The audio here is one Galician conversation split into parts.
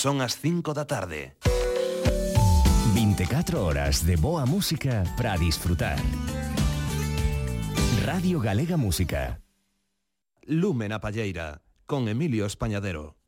Son as 5 da tarde. 24 horas de boa música para disfrutar. Radio Galega Música. Lume na Palleira, con Emilio Españadero.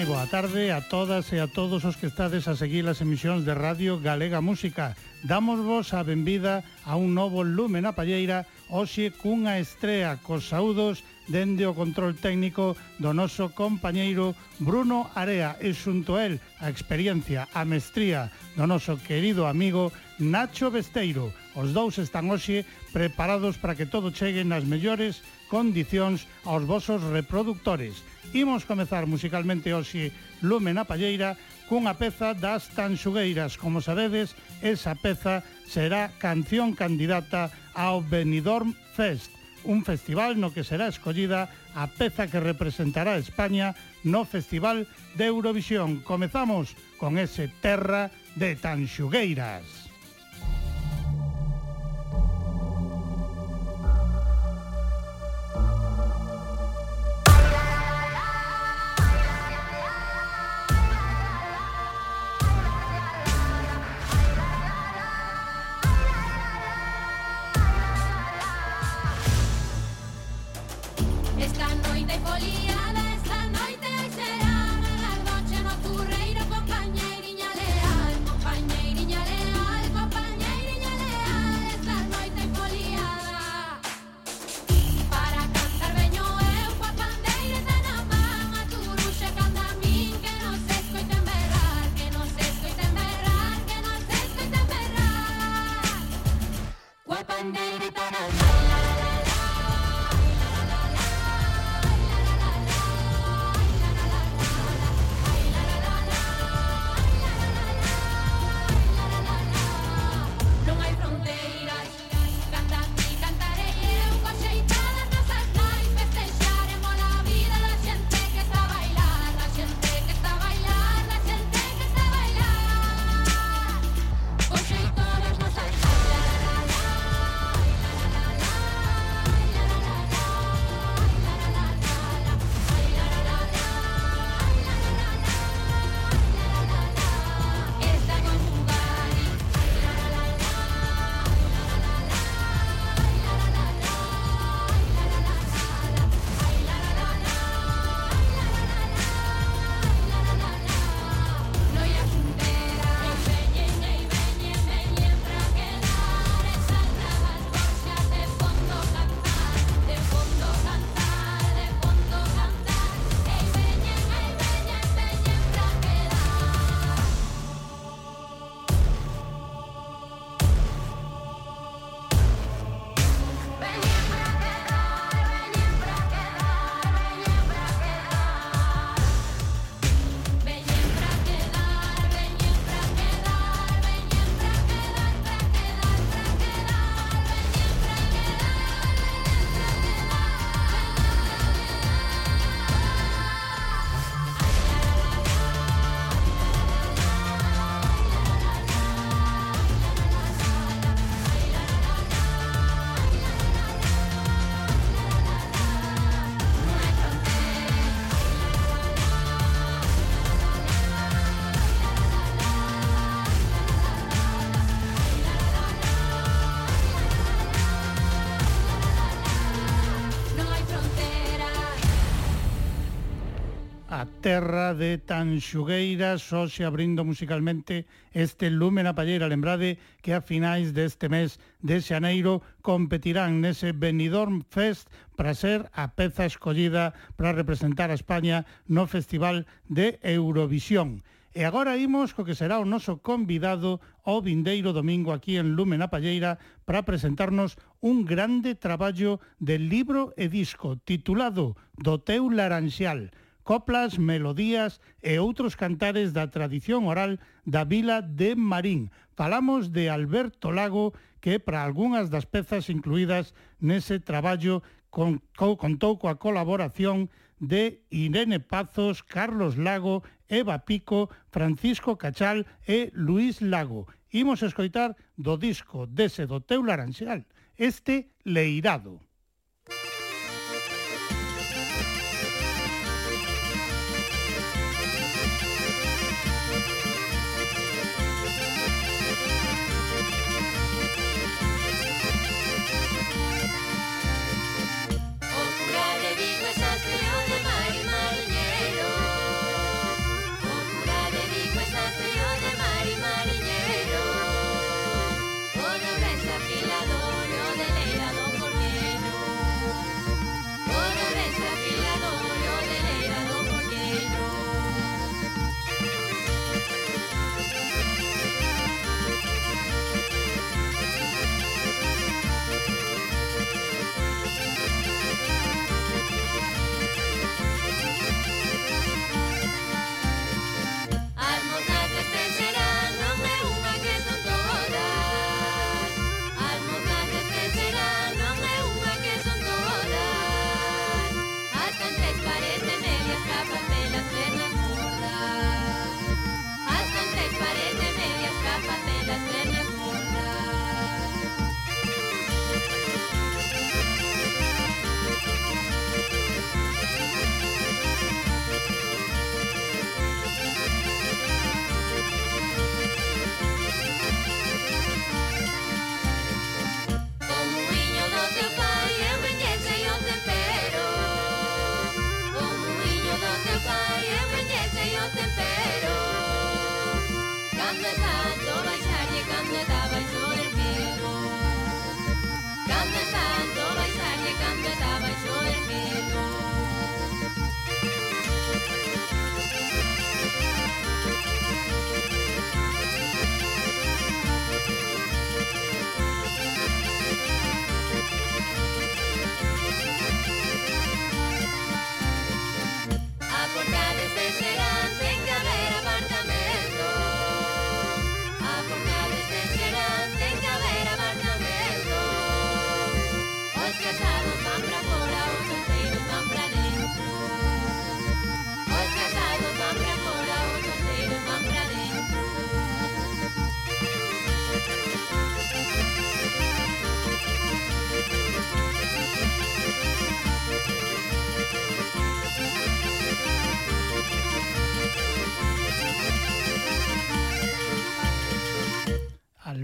Moi boa tarde a todas e a todos os que estades a seguir as emisións de Radio Galega Música. Damos vos a benvida a un novo lume na palleira, hoxe cunha estrea cos saúdos dende o control técnico do noso compañeiro Bruno Area e xunto a el a experiencia, a mestría do noso querido amigo Nacho Besteiro. Os dous están hoxe preparados para que todo chegue nas mellores condicións aos vosos reproductores. Imos comezar musicalmente hoxe Lume na Palleira cunha peza das Tanxugueiras. Como sabedes, esa peza será canción candidata ao Benidorm Fest un festival no que será escollida a peza que representará España no Festival de Eurovisión. Comezamos con ese Terra de Tanxugueiras. One day, terra de Tanxugueiras, hoxe abrindo musicalmente este lume na Palleira. Lembrade que a finais deste mes de xaneiro competirán nese Benidorm Fest para ser a peza escollida para representar a España no Festival de Eurovisión. E agora imos co que será o noso convidado o vindeiro domingo aquí en Lume na Palleira para presentarnos un grande traballo de libro e disco titulado Do teu laranxial, coplas, melodías e outros cantares da tradición oral da vila de Marín. Falamos de Alberto Lago, que para algunhas das pezas incluídas nese traballo con, contou coa colaboración de Irene Pazos, Carlos Lago, Eva Pico, Francisco Cachal e Luis Lago. Imos escoitar do disco dese do Teu Laranxal, este Leirado.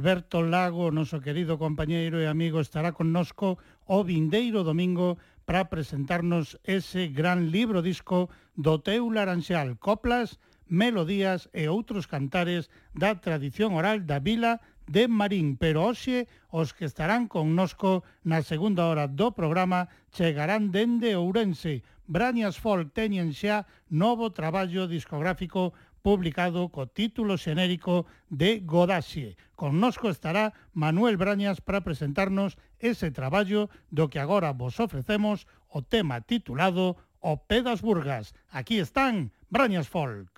Alberto Lago, noso querido compañeiro e amigo, estará connosco o vindeiro domingo para presentarnos ese gran libro disco do Teu Laranxal, coplas, melodías e outros cantares da tradición oral da vila de Marín, pero hoxe os que estarán connosco na segunda hora do programa chegarán dende Ourense. Branias Folk teñen xa novo traballo discográfico publicado co título xenérico de Godaxie. Connosco estará Manuel Brañas para presentarnos ese traballo do que agora vos ofrecemos o tema titulado O Pedas Burgas. Aquí están Brañas Folk.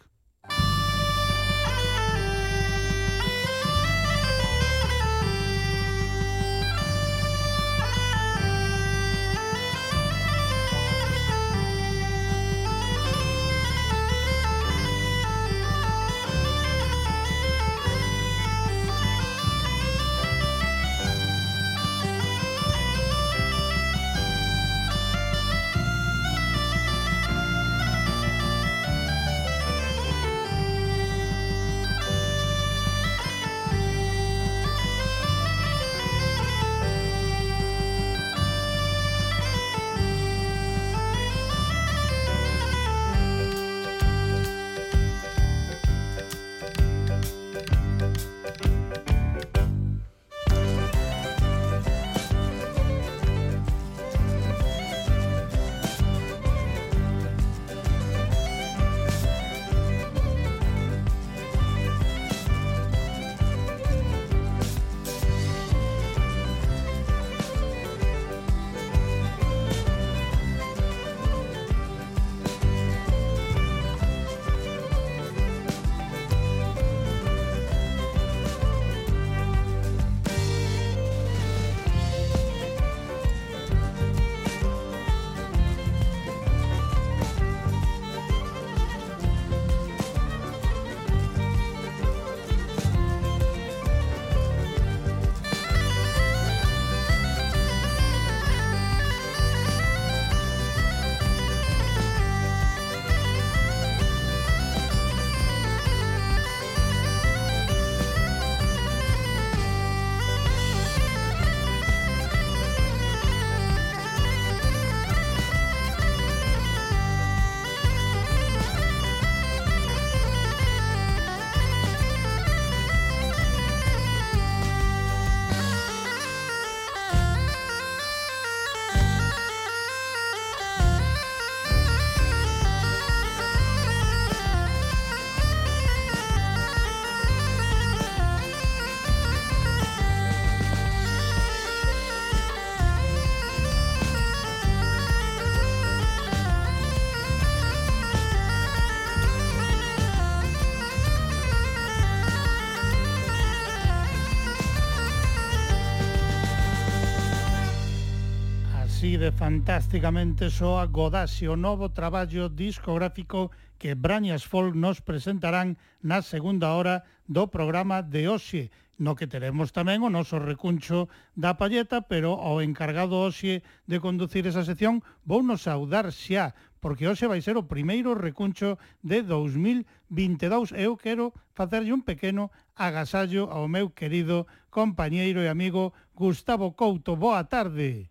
onde fantásticamente soa Godasio, novo traballo discográfico que Brañas Folk nos presentarán na segunda hora do programa de Oxe, no que teremos tamén o noso recuncho da palleta, pero ao encargado Oxe de conducir esa sección vou nos saudar xa, porque hoxe vai ser o primeiro recuncho de 2022. Eu quero facerlle un pequeno agasallo ao meu querido compañeiro e amigo Gustavo Couto. Boa tarde.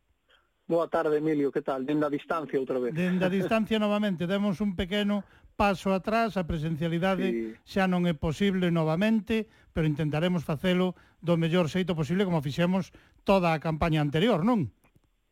Boa tarde, Emilio, que tal? Dende a distancia outra vez. Dende a distancia novamente, demos un pequeno paso atrás, a presencialidade sí. xa non é posible novamente, pero intentaremos facelo do mellor xeito posible como fixemos toda a campaña anterior, non?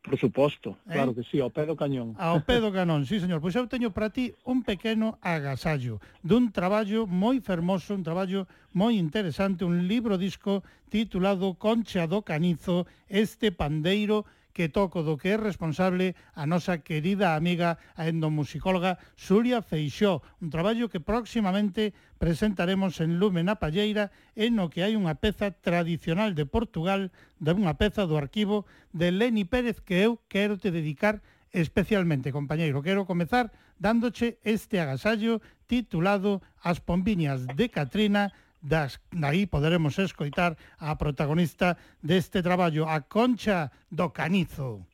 Por suposto, eh? claro que sí, ao pedo cañón. Ao pedo cañón, sí, señor. Pois eu teño para ti un pequeno agasallo dun traballo moi fermoso, un traballo moi interesante, un libro disco titulado Concha do Canizo, este pandeiro que toco do que é responsable a nosa querida amiga a endomusicóloga Xulia Feixó, un traballo que próximamente presentaremos en Lume na Palleira en no que hai unha peza tradicional de Portugal, de unha peza do arquivo de Leni Pérez que eu quero te dedicar especialmente, compañeiro. Quero comezar dándoche este agasallo titulado As pombiñas de Catrina das aí poderemos escoitar a protagonista deste traballo, a Concha do Canizo.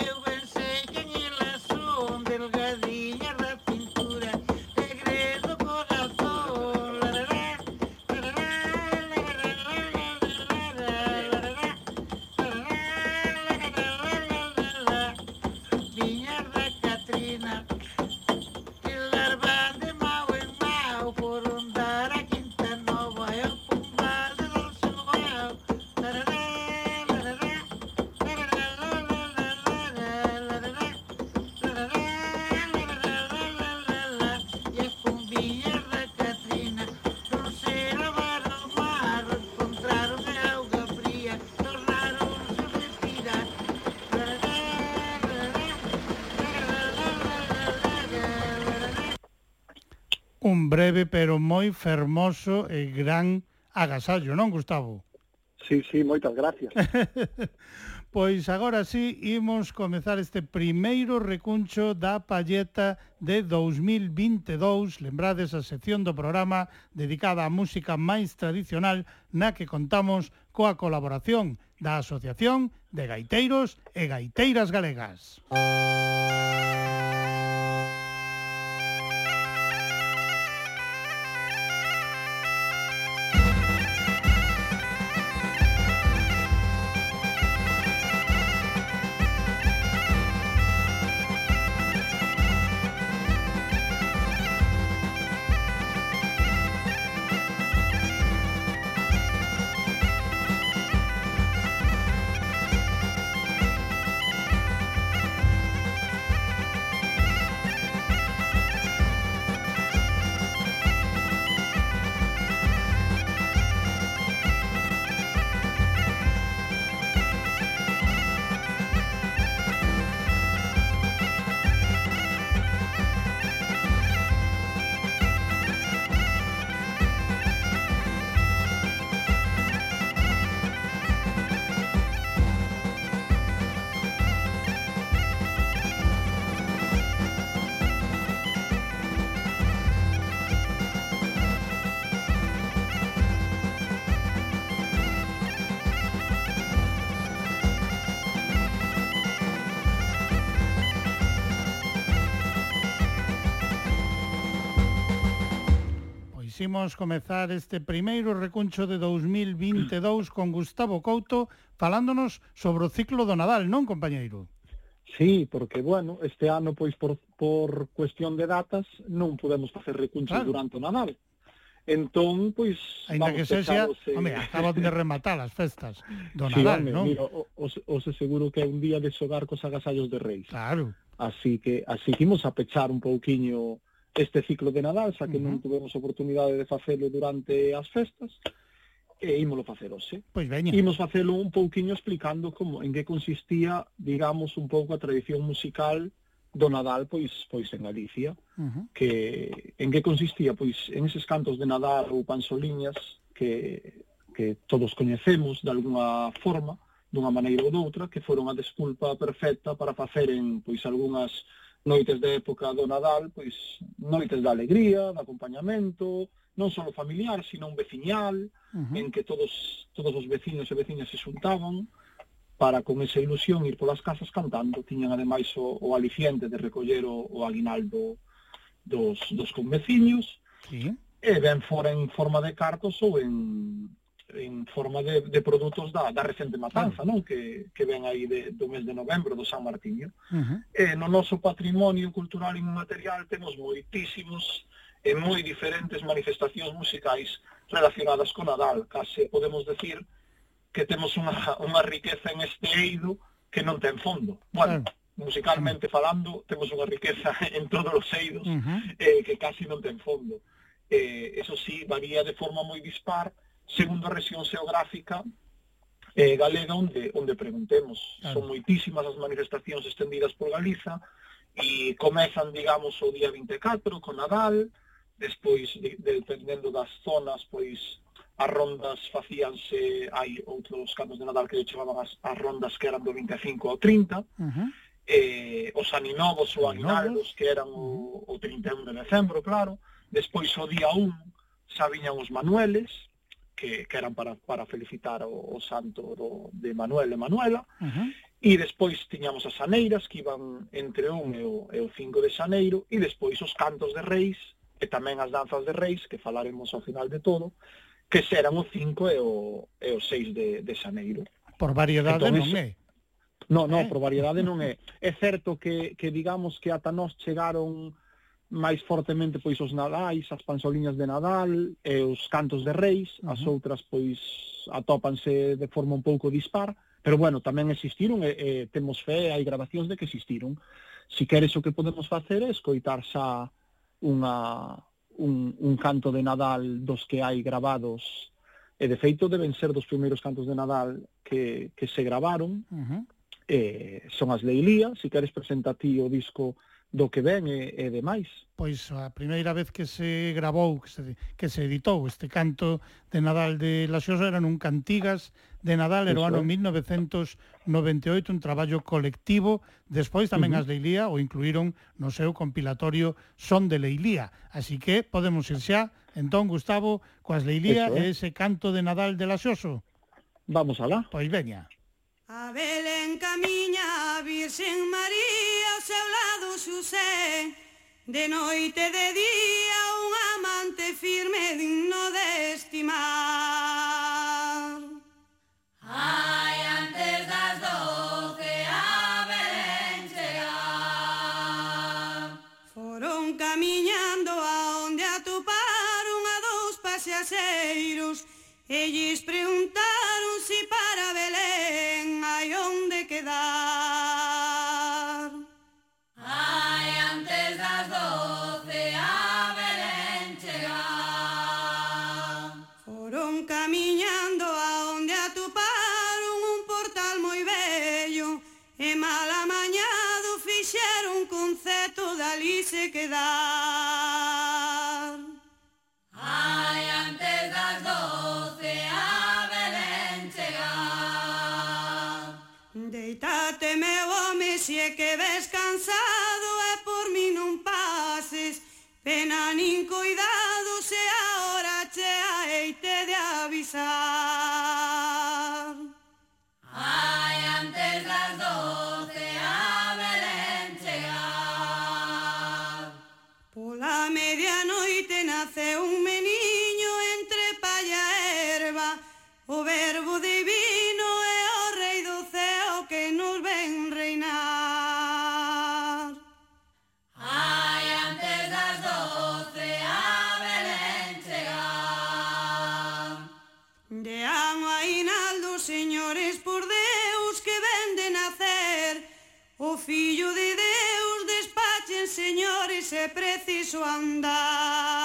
Eu fermoso e gran agasallo, non, Gustavo? Sí, sí, moitas gracias. pois agora sí, imos comezar este primeiro recuncho da palleta de 2022. Lembrades a sección do programa dedicada á música máis tradicional na que contamos coa colaboración da Asociación de Gaiteiros e Gaiteiras Galegas. Música Imos comezar este primeiro recuncho de 2022 con Gustavo Couto falándonos sobre o ciclo do Nadal, non, compañeiro? Sí, porque, bueno, este ano, pois, por, por cuestión de datas, non podemos facer recuncho claro. durante o Nadal. Entón, pois... Ainda que sexa, se... home, acaban de rematar as festas do sí, Nadal, home, non? Mira, os, os seguro que é un día de xogar cos agasallos de reis. Claro. Así que, así que imos a pechar un pouquiño este ciclo de Nadal, xa que uh -huh. non tivemos oportunidade de facelo durante as festas, e ímolo facer hoxe. Pois veña. Imos facelo un pouquiño explicando como en que consistía, digamos, un pouco a tradición musical do Nadal pois pois en Galicia, uh -huh. que en que consistía pois en eses cantos de Nadal ou pansoliñas que que todos coñecemos de alguna forma, dunha maneira ou doutra, que foron a desculpa perfecta para faceren pois algunhas noites de época do Nadal, pois noites de alegría, de acompañamento, non só familiar, sino un veciñal, uh -huh. en que todos todos os veciños e veciñas se xuntaban para con esa ilusión ir polas casas cantando. Tiñan ademais o, o aliciente de recoller o, o aguinaldo dos, dos conveciños. Sí. E ben fora en forma de cartos ou en, en forma de, de produtos da, da recente matanza, non? Que, que ven aí de, do mes de novembro, do San Martiño. Uh eh, -huh. E no noso patrimonio cultural inmaterial temos moitísimos e moi diferentes manifestacións musicais relacionadas con Nadal. Case podemos decir que temos unha, unha riqueza en este eido que non ten fondo. Bueno, uh -huh musicalmente falando, temos unha riqueza en todos os eidos uh -huh. eh, que casi non ten fondo. Eh, eso sí, varía de forma moi dispar, segundo a región xeográfica eh, galega onde, onde preguntemos. Claro. Son moitísimas as manifestacións extendidas por Galiza e comezan, digamos, o día 24 con Nadal, despois, de, dependendo das zonas, pois as rondas facíanse, hai outros cantos de Nadal que se chamaban as, as rondas que eran do 25 ao 30, uh -huh. eh, os aninovos ou aguinaldos que eran o, o 31 de decembro, claro, despois o día 1 xa viñan os manueles, que, que eran para, para felicitar o, o santo do, de Manuel e Manuela, uh -huh. e despois tiñamos as aneiras que iban entre un e o, e o 5 de xaneiro, e despois os cantos de reis, e tamén as danzas de reis, que falaremos ao final de todo, que serán o 5 e o, e o 6 de, de xaneiro. Por variedade entón, non é? Non, non, eh? por variedade non é. É certo que, que digamos que ata nós chegaron máis fortemente pois os nadais, as pansoliñas de Nadal e os cantos de reis, uh -huh. as outras pois atópanse de forma un pouco dispar, pero bueno, tamén existiron e, e temos fe, hai grabacións de que existiron. Si queres o que podemos facer é escoitar xa unha, un, un canto de Nadal dos que hai grabados e de feito deben ser dos primeiros cantos de Nadal que, que se gravaron uh -huh. eh, son as Leilía, si queres presenta ti o disco do que ven e, e demais. Pois a primeira vez que se grabou, que se, que se editou este canto de Nadal de La Xosa eran un Cantigas de Nadal, era o ano 1998, un traballo colectivo. Despois tamén uh -huh. as Leilía o incluíron no seu compilatorio Son de Leilía. Así que podemos ir xa, entón, Gustavo, coas Leilía Eso, eh? e ese canto de Nadal de La Xoso. Vamos alá. Pois veña. A Belén camiña a Virxen María ao seu lado Xusé De noite de día un amante firme digno de estimar. Ai, antes das doce a Belén chegar Foron camiñando aonde atopar unha dous paseaseiros. E de quedar. Ay, antes das doce a Belén chegar. Deitate, meu home, se é que ves cansado e por mí non pases, pena nin cuidado. preciso andar.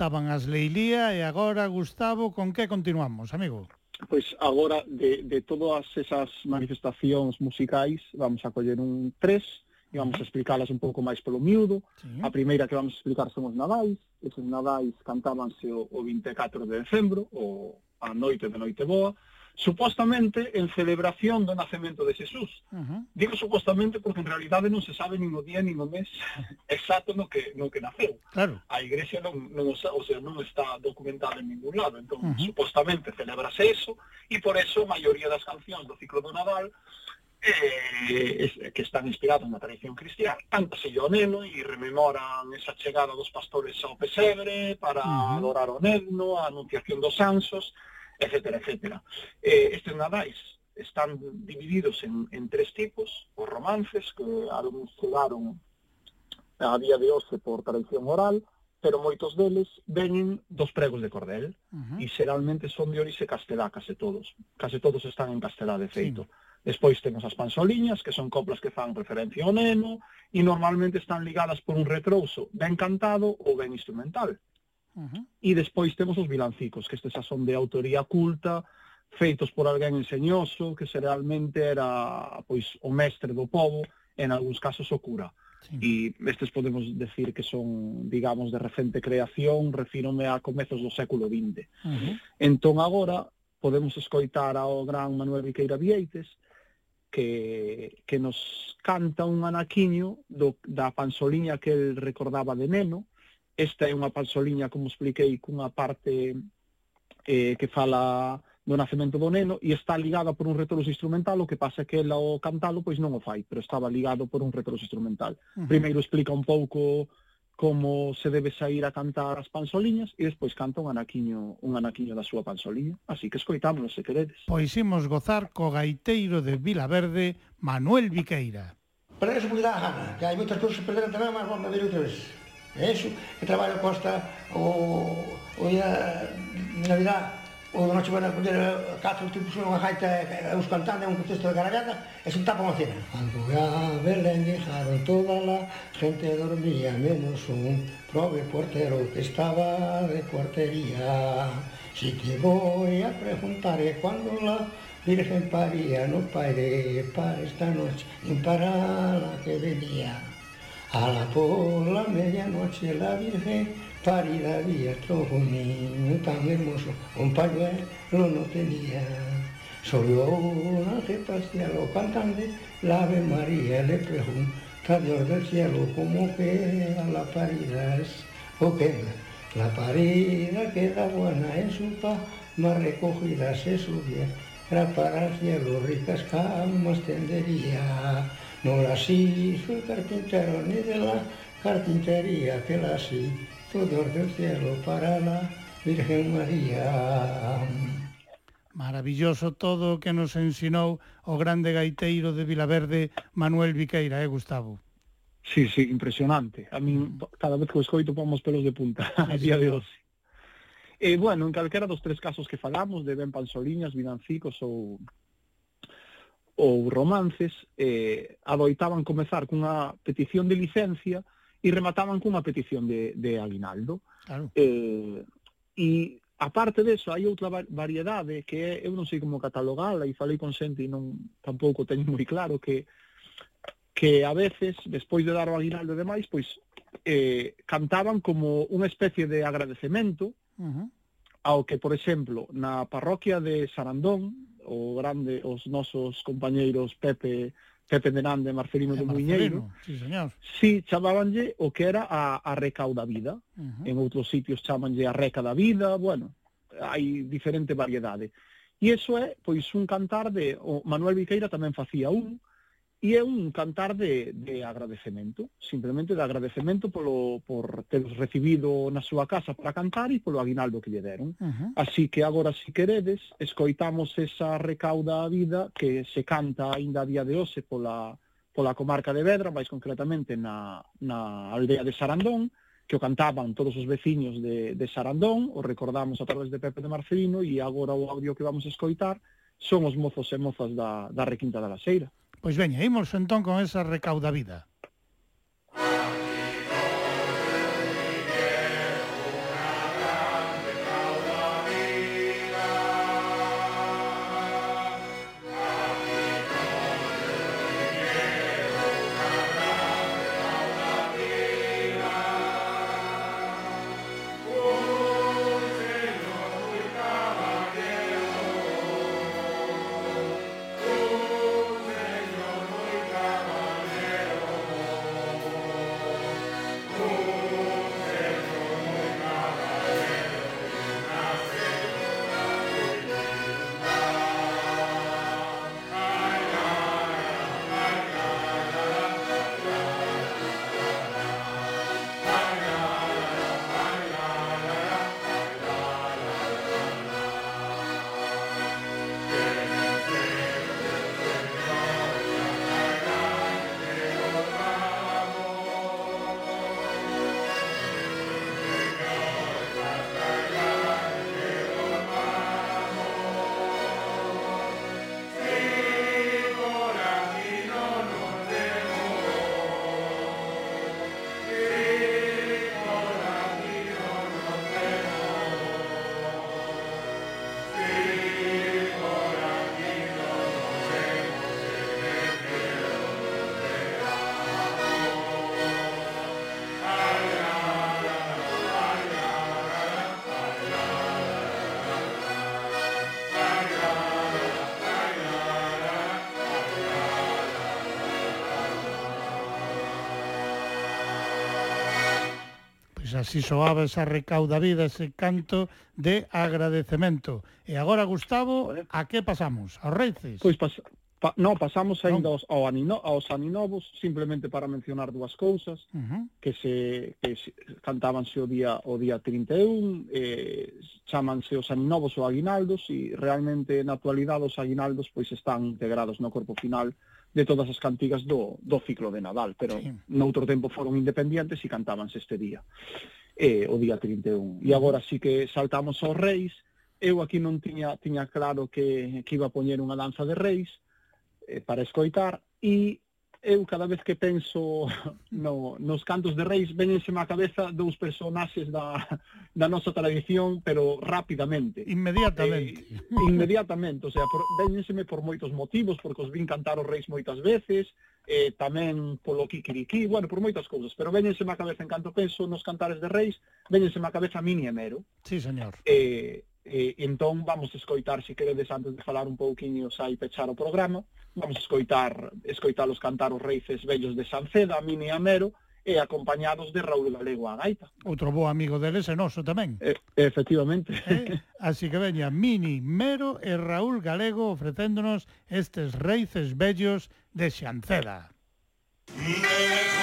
estaban as Leilía e agora, Gustavo, con que continuamos, amigo? Pois agora, de, de todas esas manifestacións musicais, vamos a coller un tres e vamos a explicalas un pouco máis polo miúdo. Sí. A primeira que vamos a explicar son os Nadais. Esos Nadais cantábanse o, o 24 de decembro, o a noite de Noite Boa, supostamente en celebración do nacemento de Xesús. Uh -huh. Digo supostamente porque en realidade non se sabe nin o día nin o mes exacto no que no que naceu. Claro. A igrexa non, non, o sea, non está documentada en ningún lado, entón uh -huh. supostamente celebrase eso e por eso a maioría das cancións do ciclo do Nadal eh, que están inspirados na tradición cristiá. Cántase o neno e rememoran esa chegada dos pastores ao pesebre para uh -huh. adorar o neno, a anunciación dos anxos, etcétera, etcétera. Eh, estes nadais están divididos en, en tres tipos, os romances que algúns chegaron a día de hoxe por tradición oral, pero moitos deles veñen dos pregos de cordel uh -huh. e xeralmente son de orixe castelá case todos. Case todos están en castelá de feito. Sí. Despois temos as pansoliñas, que son coplas que fan referencia ao neno e normalmente están ligadas por un retrouso ben cantado ou ben instrumental. Uh -huh. E despois temos os vilancicos, que estes xa son de autoría culta, feitos por alguén enseñoso, que se realmente era pois o mestre do povo, en algúns casos o cura. Sí. E estes podemos decir que son, digamos, de recente creación, refírome a comezos do século XX. Uh -huh. Entón agora podemos escoitar ao gran Manuel Viqueira Vieites, que, que nos canta un anaquiño do, da pansoliña que el recordaba de neno, Esta é unha pansoliña, como expliquei, cunha parte eh, que fala do nacemento do neno e está ligada por un retroso instrumental, o que pasa que ela o cantalo pois non o fai, pero estaba ligado por un retroso instrumental. Uh -huh. Primeiro explica un pouco como se debe sair a cantar as pansoliñas e despois canta un anaquiño, un anaquiño da súa pansoliña. Así que escoitámonos se queredes. Pois imos gozar co gaiteiro de Vilaverde, Manuel Viqueira. Pero eso moi gana, que hai moitas cousas que perderan tamén, mas vamos a ver outra vez. É iso que traballo costa o, o día de Navidad o de noche van a coller catro tipos unha gaita e os cantando un contexto de caragata e se tapa a cena. Cando a Belén dejaron toda la gente dormía menos un prove portero que estaba de portería. Si te voy a preguntar ¿eh? cuando la Virgen paría, no paré para esta noche ni para la que venía. A la por la medianoche la Virgen parida había trajo un niño tan hermoso, un pañuelo no tenía. Solo un ángel para cielo cantando, la Ave María le pregunta Dios del cielo cómo queda la parida es, o queda. La parida queda buena en su paz, más recogida se subía, para el cielo ricas camas tendería no así fui carpintero, ni de la carpintería que la así, todo del cielo para la Virgen María. Maravilloso todo o que nos ensinou o grande gaiteiro de Vilaverde, Manuel Viqueira, eh, Gustavo? Sí, sí, impresionante. A min, mm. cada vez que o escoito pomos pelos de punta, a día de hoxe. E, eh, bueno, en calquera dos tres casos que falamos, de Ben Pansoliñas, Villancicos ou ou romances eh, adoitaban comezar cunha petición de licencia e remataban cunha petición de, de aguinaldo. Claro. Eh, e aparte deso, hai outra variedade que eu non sei como catalogala e falei con xente e non tampouco teño moi claro que que a veces, despois de dar o aguinaldo e demais, pois eh, cantaban como unha especie de agradecemento uh -huh. ao que, por exemplo, na parroquia de Sarandón, o grande os nosos compañeiros Pepe Pepe de Nande, Marcelino de Muiñeiro, sí, señor. sí, chamabanlle o que era a, a reca da vida. Uh -huh. En outros sitios chamanlle a reca da vida, bueno, hai diferente variedade. E iso é, pois, un cantar de... O Manuel Viqueira tamén facía un, E é un cantar de, de agradecemento, simplemente de agradecemento polo, por teros recibido na súa casa para cantar e polo aguinaldo que lle deron. Uh -huh. Así que agora, se si queredes, escoitamos esa recauda a vida que se canta aínda a día de hoxe pola, pola comarca de Vedra, máis concretamente na, na aldea de Sarandón, que o cantaban todos os veciños de, de Sarandón, o recordamos a través de Pepe de Marcelino, e agora o audio que vamos escoitar son os mozos e mozas da, da Requinta da Laseira. Pois veña, imos entón con esa recaudavida. así soaba esa recauda vida, ese canto de agradecemento. E agora, Gustavo, a que pasamos? Aos Reices? Pois pas, pa, no, pasamos ainda non. aos, ao anino, aos Aninovos, simplemente para mencionar dúas cousas, uh -huh. que se que se, cantábanse o día o día 31, eh, chamanse os Aninovos ou Aguinaldos, e realmente na actualidade os Aguinaldos pois están integrados no corpo final de todas as cantigas do, do ciclo de Nadal, pero sí. noutro tempo foron independientes e cantábanse este día, eh, o día 31. E mm. agora sí que saltamos aos reis, eu aquí non tiña, tiña claro que, que iba a poñer unha danza de reis eh, para escoitar, e eu cada vez que penso no, nos cantos de reis venense má cabeza dous personaxes da, da nosa tradición, pero rapidamente. Inmediatamente. Eh, inmediatamente, o sea, por, venenseme por moitos motivos, porque os vin cantar os reis moitas veces, eh, tamén polo kikiriki, bueno, por moitas cousas, pero venense má cabeza en canto penso nos cantares de reis, venense má cabeza a min e Mero. Sí, señor. Eh, E, entón vamos escoitar, se queredes, antes de falar un pouquiño xa e pechar o programa, vamos escoitar escoitalos cantar os reices vellos de Sanceda, Mini Amero, e acompañados de Raúl Galego a gaita. Outro bo amigo deles e noso tamén. E, efectivamente. Eh? así que veña Mini, Mero e Raúl Galego ofrecéndonos estes reices bellos de Xanceda. Mero!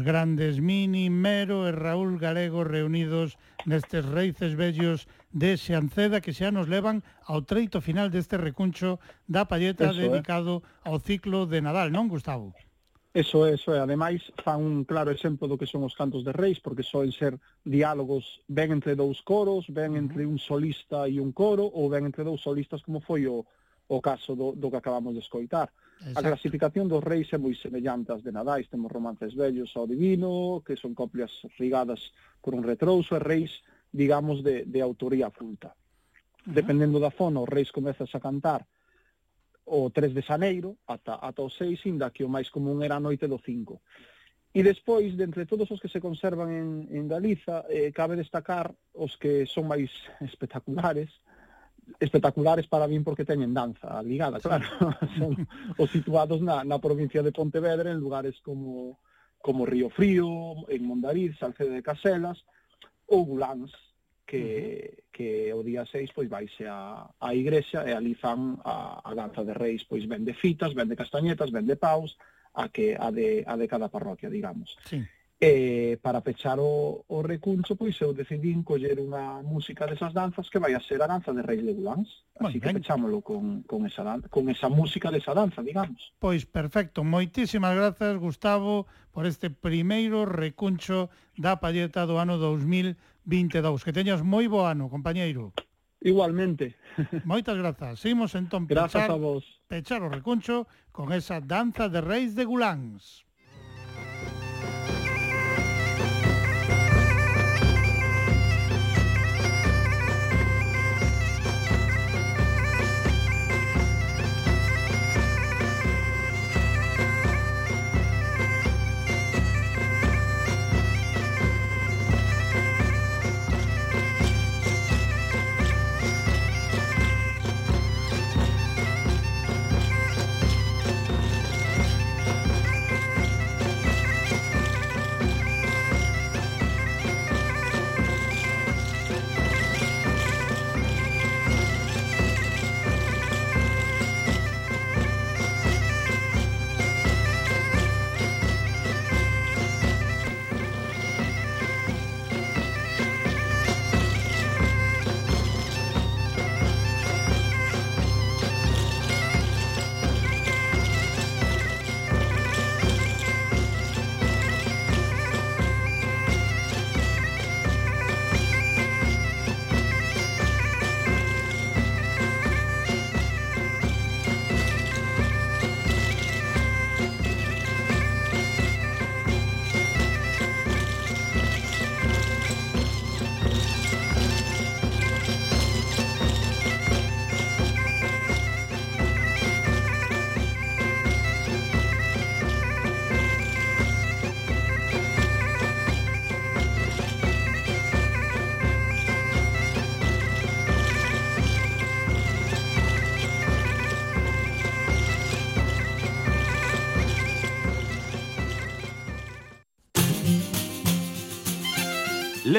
Os grandes Mini, Mero e Raúl Galego reunidos nestes reices bellos de Xanceda que xa nos levan ao treito final deste recuncho da palleta eso, dedicado eh? ao ciclo de Nadal, non, Gustavo? Eso é, eso é. Ademais, fan un claro exemplo do que son os cantos de reis, porque soen ser diálogos ben entre dous coros, ben entre un solista e un coro, ou ben entre dous solistas como foi o, o caso do, do que acabamos de escoitar. Exacto. A clasificación dos reis é moi semellante ás de Nadais, temos romances vellos ao divino, que son copias rigadas por un retrouso, e reis, digamos, de, de autoría culta. Uh -huh. Dependendo da zona, os reis comezas a cantar o 3 de Xaneiro ata, ata o 6, inda que o máis común era a noite do 5. E despois, de entre todos os que se conservan en, en Galiza, eh, cabe destacar os que son máis espectaculares, espectaculares para min porque teñen danza ligada, claro, son os situados na, na provincia de Pontevedra en lugares como como Río Frío, en Mondariz, Salcedo de Caselas ou Buláns, que, uh -huh. que o día 6 pois vaise a, a igrexa e ali fan a, a danza de reis, pois vende fitas, vende castañetas, vende paus, a que a de, a de cada parroquia, digamos. Sí. E para pechar o, o recuncho, pois eu decidín coller unha música desas danzas que vai a ser a danza de Reis de Leblans. Así ben, que pechámolo con, con, esa, danza, con esa música desa danza, digamos. Pois perfecto. Moitísimas grazas, Gustavo, por este primeiro recuncho da palleta do ano 2022. Que teñas moi bo ano, compañeiro. Igualmente. Moitas grazas. Seguimos entón pechar, a vos. pechar o recuncho con esa danza de Reis de Guláns.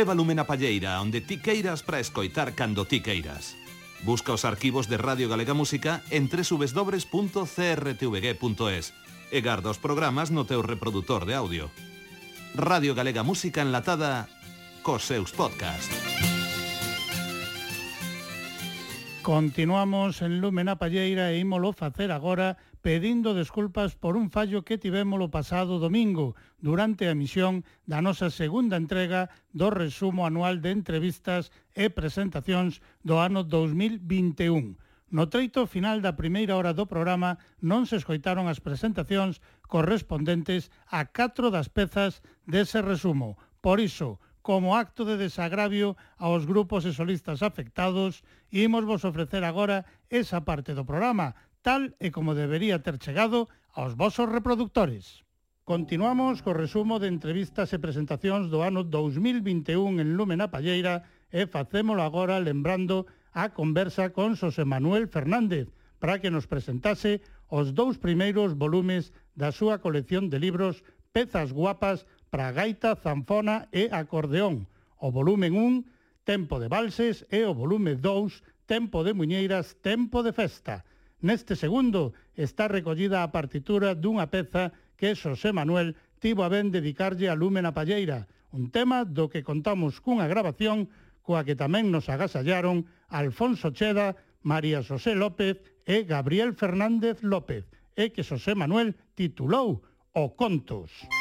Lévalume na palleira, onde ti queiras para escoitar cando ti queiras. Busca os arquivos de Radio Galega Música en www.crtvg.es e garda os programas no teu reproductor de audio. Radio Galega Música enlatada cos seus podcasts. Continuamos en Lumen a Palleira e ímolo facer agora pedindo desculpas por un fallo que tivemos o pasado domingo durante a emisión da nosa segunda entrega do resumo anual de entrevistas e presentacións do ano 2021. No treito final da primeira hora do programa non se escoitaron as presentacións correspondentes a catro das pezas dese resumo. Por iso, como acto de desagravio aos grupos e solistas afectados, imos vos ofrecer agora esa parte do programa tal e como debería ter chegado aos vosos reproductores. Continuamos co resumo de entrevistas e presentacións do ano 2021 en Lumen a Palleira e facémolo agora lembrando a conversa con Xosé Manuel Fernández para que nos presentase os dous primeiros volumes da súa colección de libros Pezas guapas para gaita, zanfona e acordeón, o volumen 1 Tempo de valses e o volume 2 Tempo de muñeiras, tempo de festa Neste segundo está recollida a partitura dunha peza que Xosé Manuel tivo a ben dedicarlle a Lume na Palleira, un tema do que contamos cunha grabación coa que tamén nos agasallaron Alfonso Cheda, María Xosé López e Gabriel Fernández López, e que Xosé Manuel titulou O Contos. Música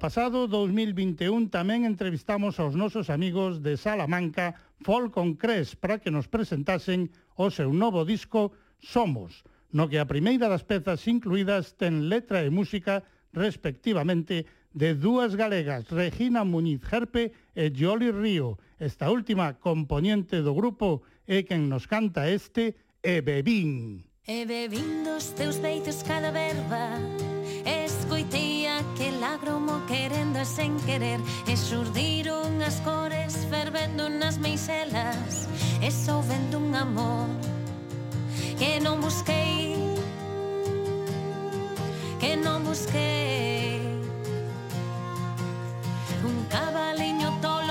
pasado 2021 tamén entrevistamos aos nosos amigos de Salamanca, Folk Cres, para que nos presentasen o seu novo disco Somos, no que a primeira das pezas incluídas ten letra e música respectivamente de dúas galegas, Regina Muñiz Gerpe e Joli Río. Esta última componente do grupo é quen nos canta este E Bebín. E bebín dos teus peitos cada verba que lagromo querendo e sen querer. E surdiron as cores fervendo nas meixelas E soubendo un amor que non busquei Que non busquei. Un cabaliño tolo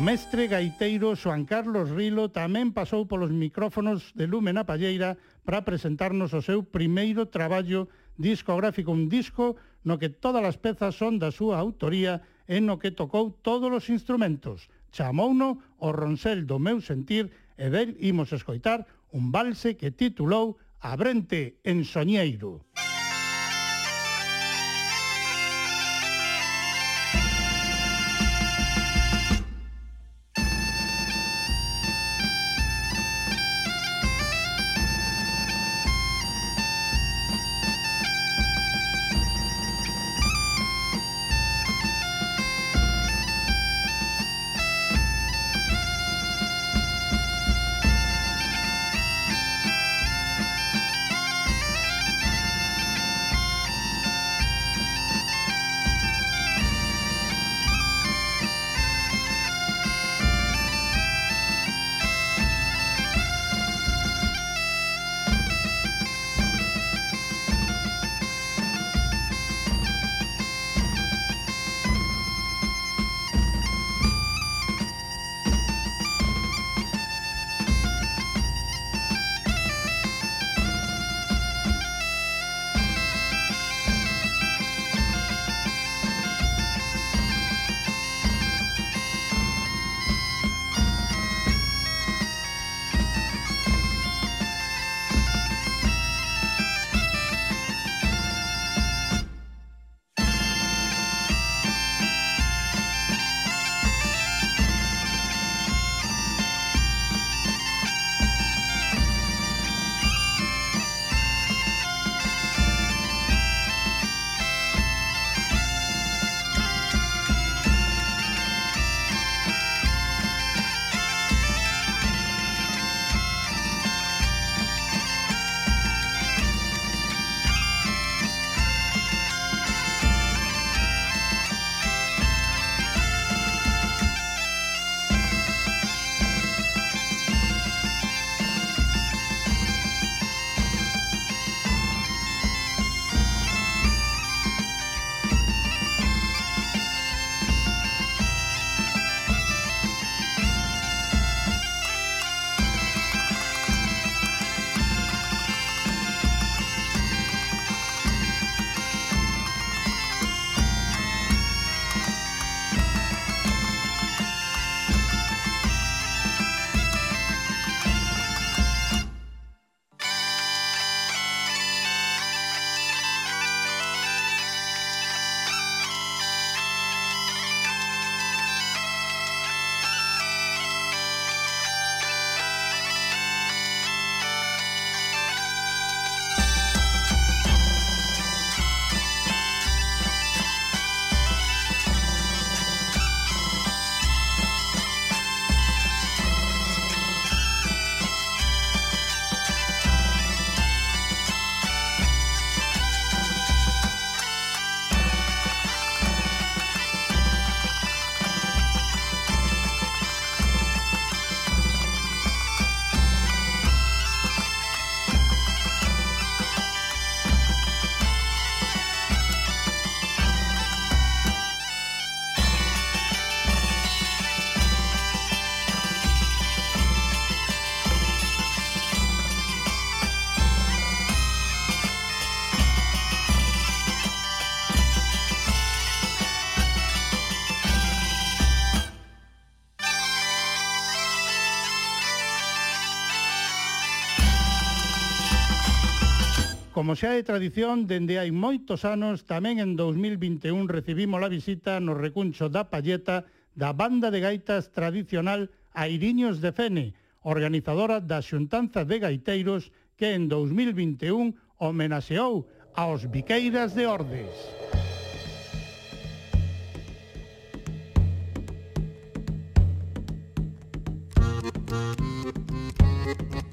O mestre gaiteiro Xoan Carlos Rilo tamén pasou polos micrófonos de Lume na Palleira para presentarnos o seu primeiro traballo discográfico, un disco no que todas as pezas son da súa autoría e no que tocou todos os instrumentos. Chamouno o Ronsel do meu sentir e del imos escoitar un valse que titulou Abrente en Soñeiro. Música Como xa é tradición, dende hai moitos anos, tamén en 2021 recibimos a visita no recuncho da Palleta da banda de gaitas tradicional Airiños de Fene, organizadora da Xuntanza de Gaiteiros que en 2021 homenaxeou aos Viqueiras de Ordes. Thank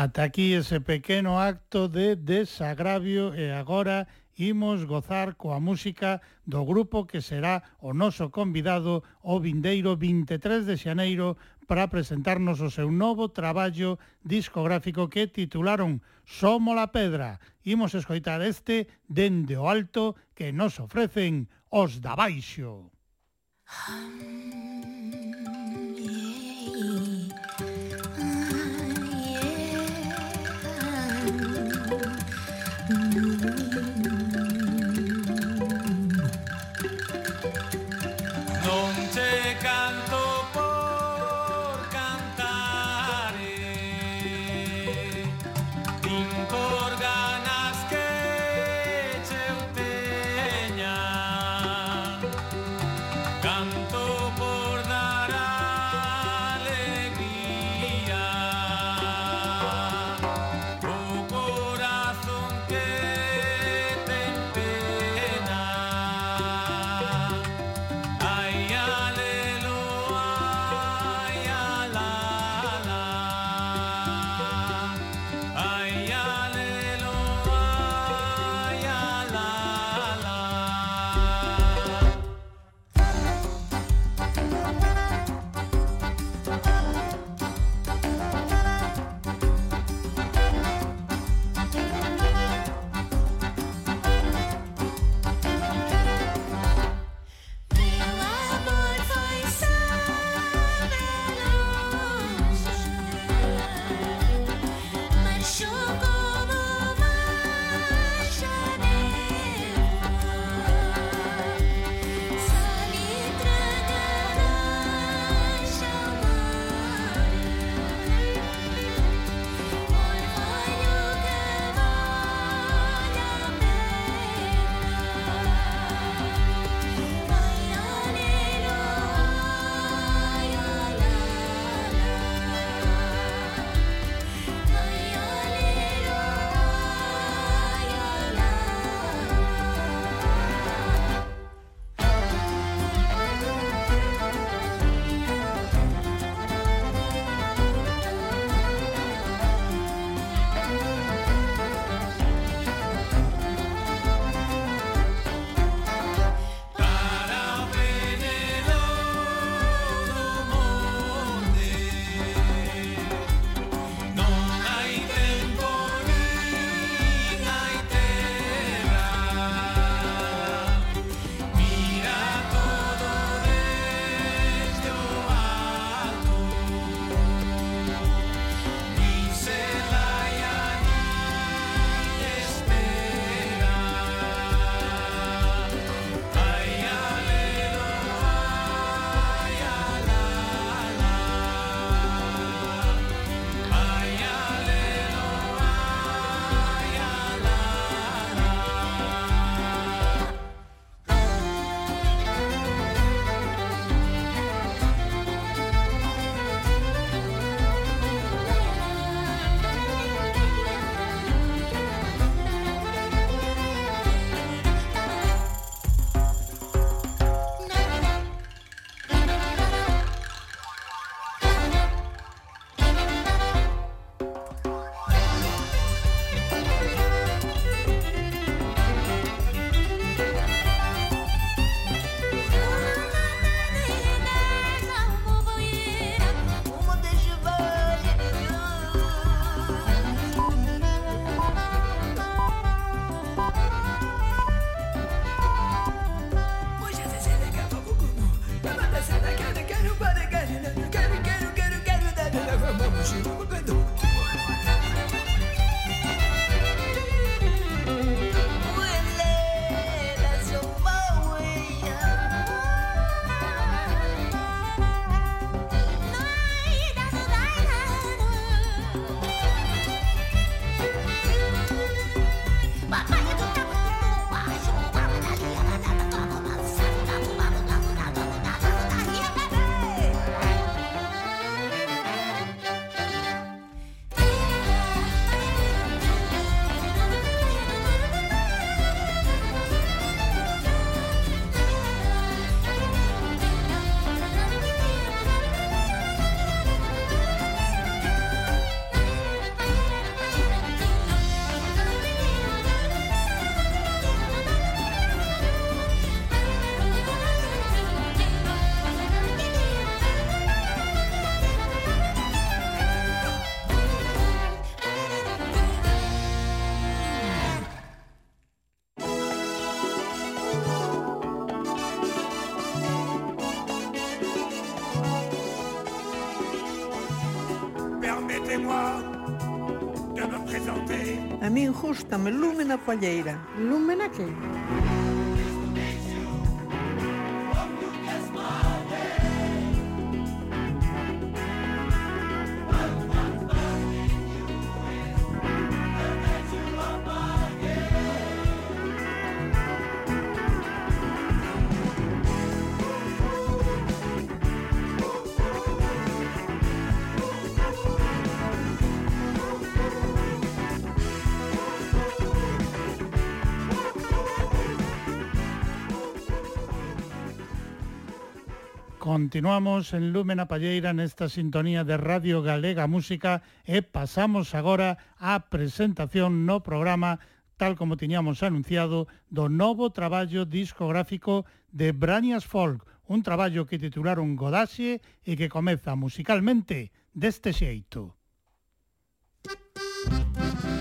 Ata aquí ese pequeno acto de desagravio e agora imos gozar coa música do grupo que será o noso convidado o vindeiro 23 de xaneiro para presentarnos o seu novo traballo discográfico que titularon Somo la Pedra. Imos escoitar este dende o alto que nos ofrecen os da baixo. gústame, lúmena falleira. Lúmena que? Continuamos en Lúmena Palleira nesta sintonía de Radio Galega Música e pasamos agora á presentación no programa tal como tiñamos anunciado, do novo traballo discográfico de Branias Folk, un traballo que titularon Godaxe e que comeza musicalmente deste xeito. Música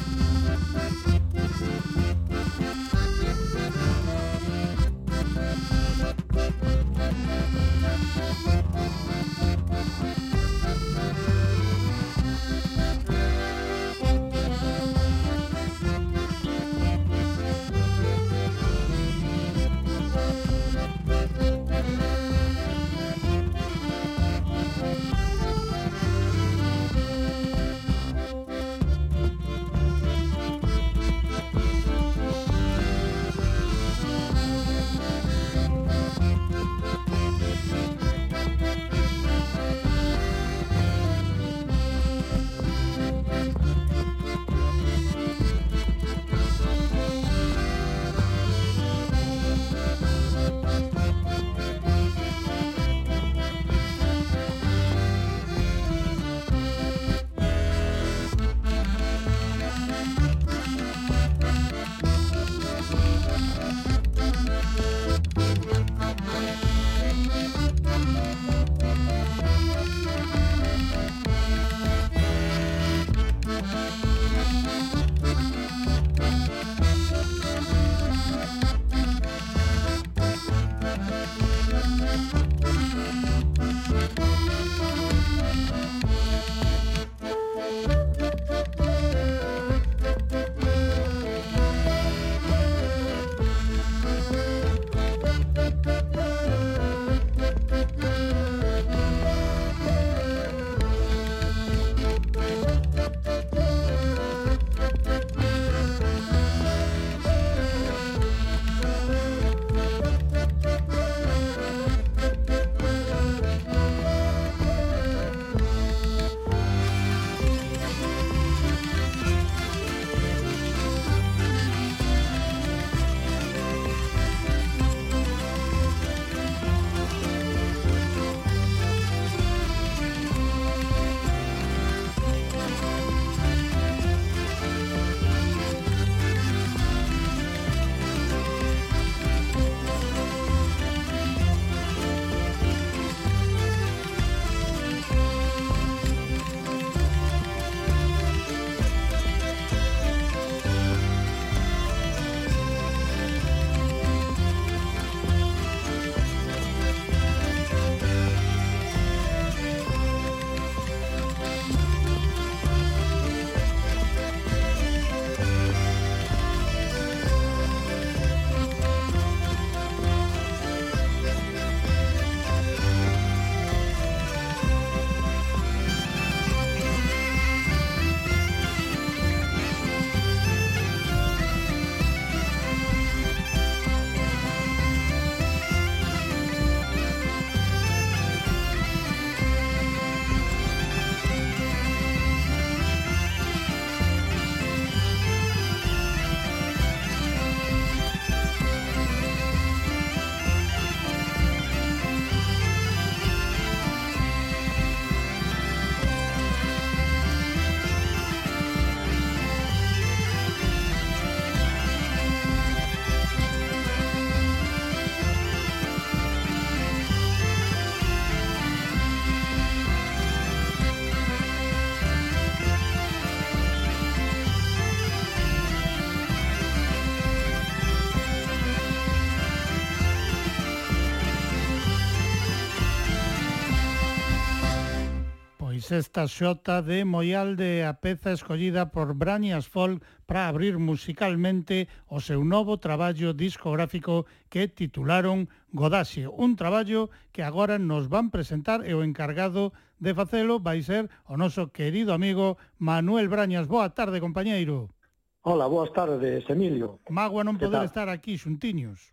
sexta xota de Moialde a peza escollida por Branias Folk para abrir musicalmente o seu novo traballo discográfico que titularon Godaxe, un traballo que agora nos van presentar e o encargado de facelo vai ser o noso querido amigo Manuel Brañas. Boa tarde, compañeiro. Hola, boas tardes, Emilio. Magua non poder estar aquí xuntiños.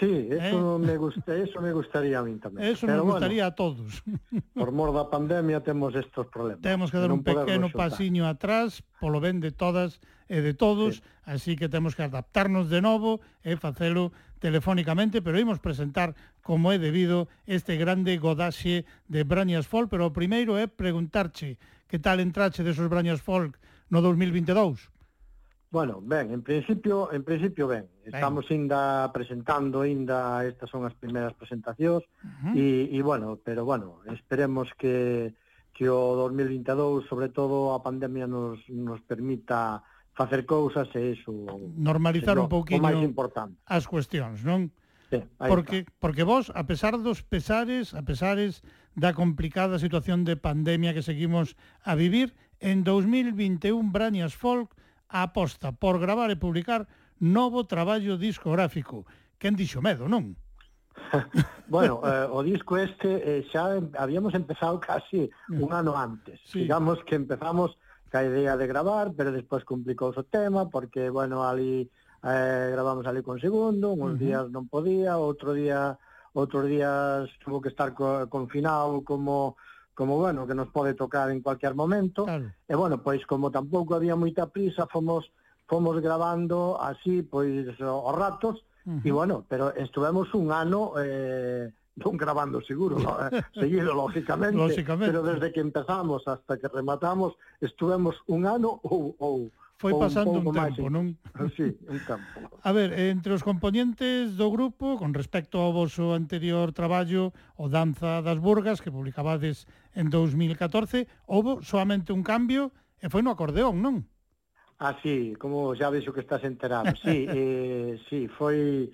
Sí, ¿Eh? eso eh? me gusta, eso me gustaría a mí tamén. Eso Pero me gustaría bueno, a todos. Por mor da pandemia temos estes problemas. Temos que dar un pequeno pasiño atrás polo ben de todas e de todos, sí. así que temos que adaptarnos de novo e facelo telefónicamente, pero imos presentar como é debido este grande godaxe de Brañas Folk, pero o primeiro é preguntarche que tal entrache desos Brañas Folk no 2022? Bueno, ben, en principio, en principio ben. Estamos ben. inda presentando, inda estas son as primeiras presentacións uh -huh. e, e bueno, pero bueno, esperemos que que o 2022, sobre todo a pandemia nos nos permita facer cousas e iso normalizar se, un pouquiño máis importante. as cuestións, non? Sí, porque está. porque vos, a pesar dos pesares, a pesares da complicada situación de pandemia que seguimos a vivir, en 2021 Branias Folk aposta por gravar e publicar novo traballo discográfico. Quen dixo medo, non? bueno, eh, o disco este eh, xa em, habíamos empezado casi un ano antes. Sí. Digamos que empezamos ca idea de gravar, pero despois complicou o tema porque, bueno, ali eh, gravamos ali con segundo, uns uh -huh. días non podía, outro día outros días tuvo que estar co, confinado como como bueno, que nos pode tocar en cualquier momento. Claro. E bueno, pois como tampouco había moita prisa, fomos fomos grabando así pois os ratos uh -huh. e bueno, pero estuvemos un ano eh non grabando seguro, no, eh, seguido lógicamente, lógicamente, pero desde que empezamos hasta que rematamos estuvemos un ano ou ou foi pasando un, un tempo, máis, non? Ah, sí, un tempo. A ver, entre os componentes do grupo, con respecto ao voso anterior traballo, o Danza das Burgas, que publicabades en 2014, houve soamente un cambio e foi no acordeón, non? Ah, sí, como xa vexo que estás enterado. Sí, eh, sí, foi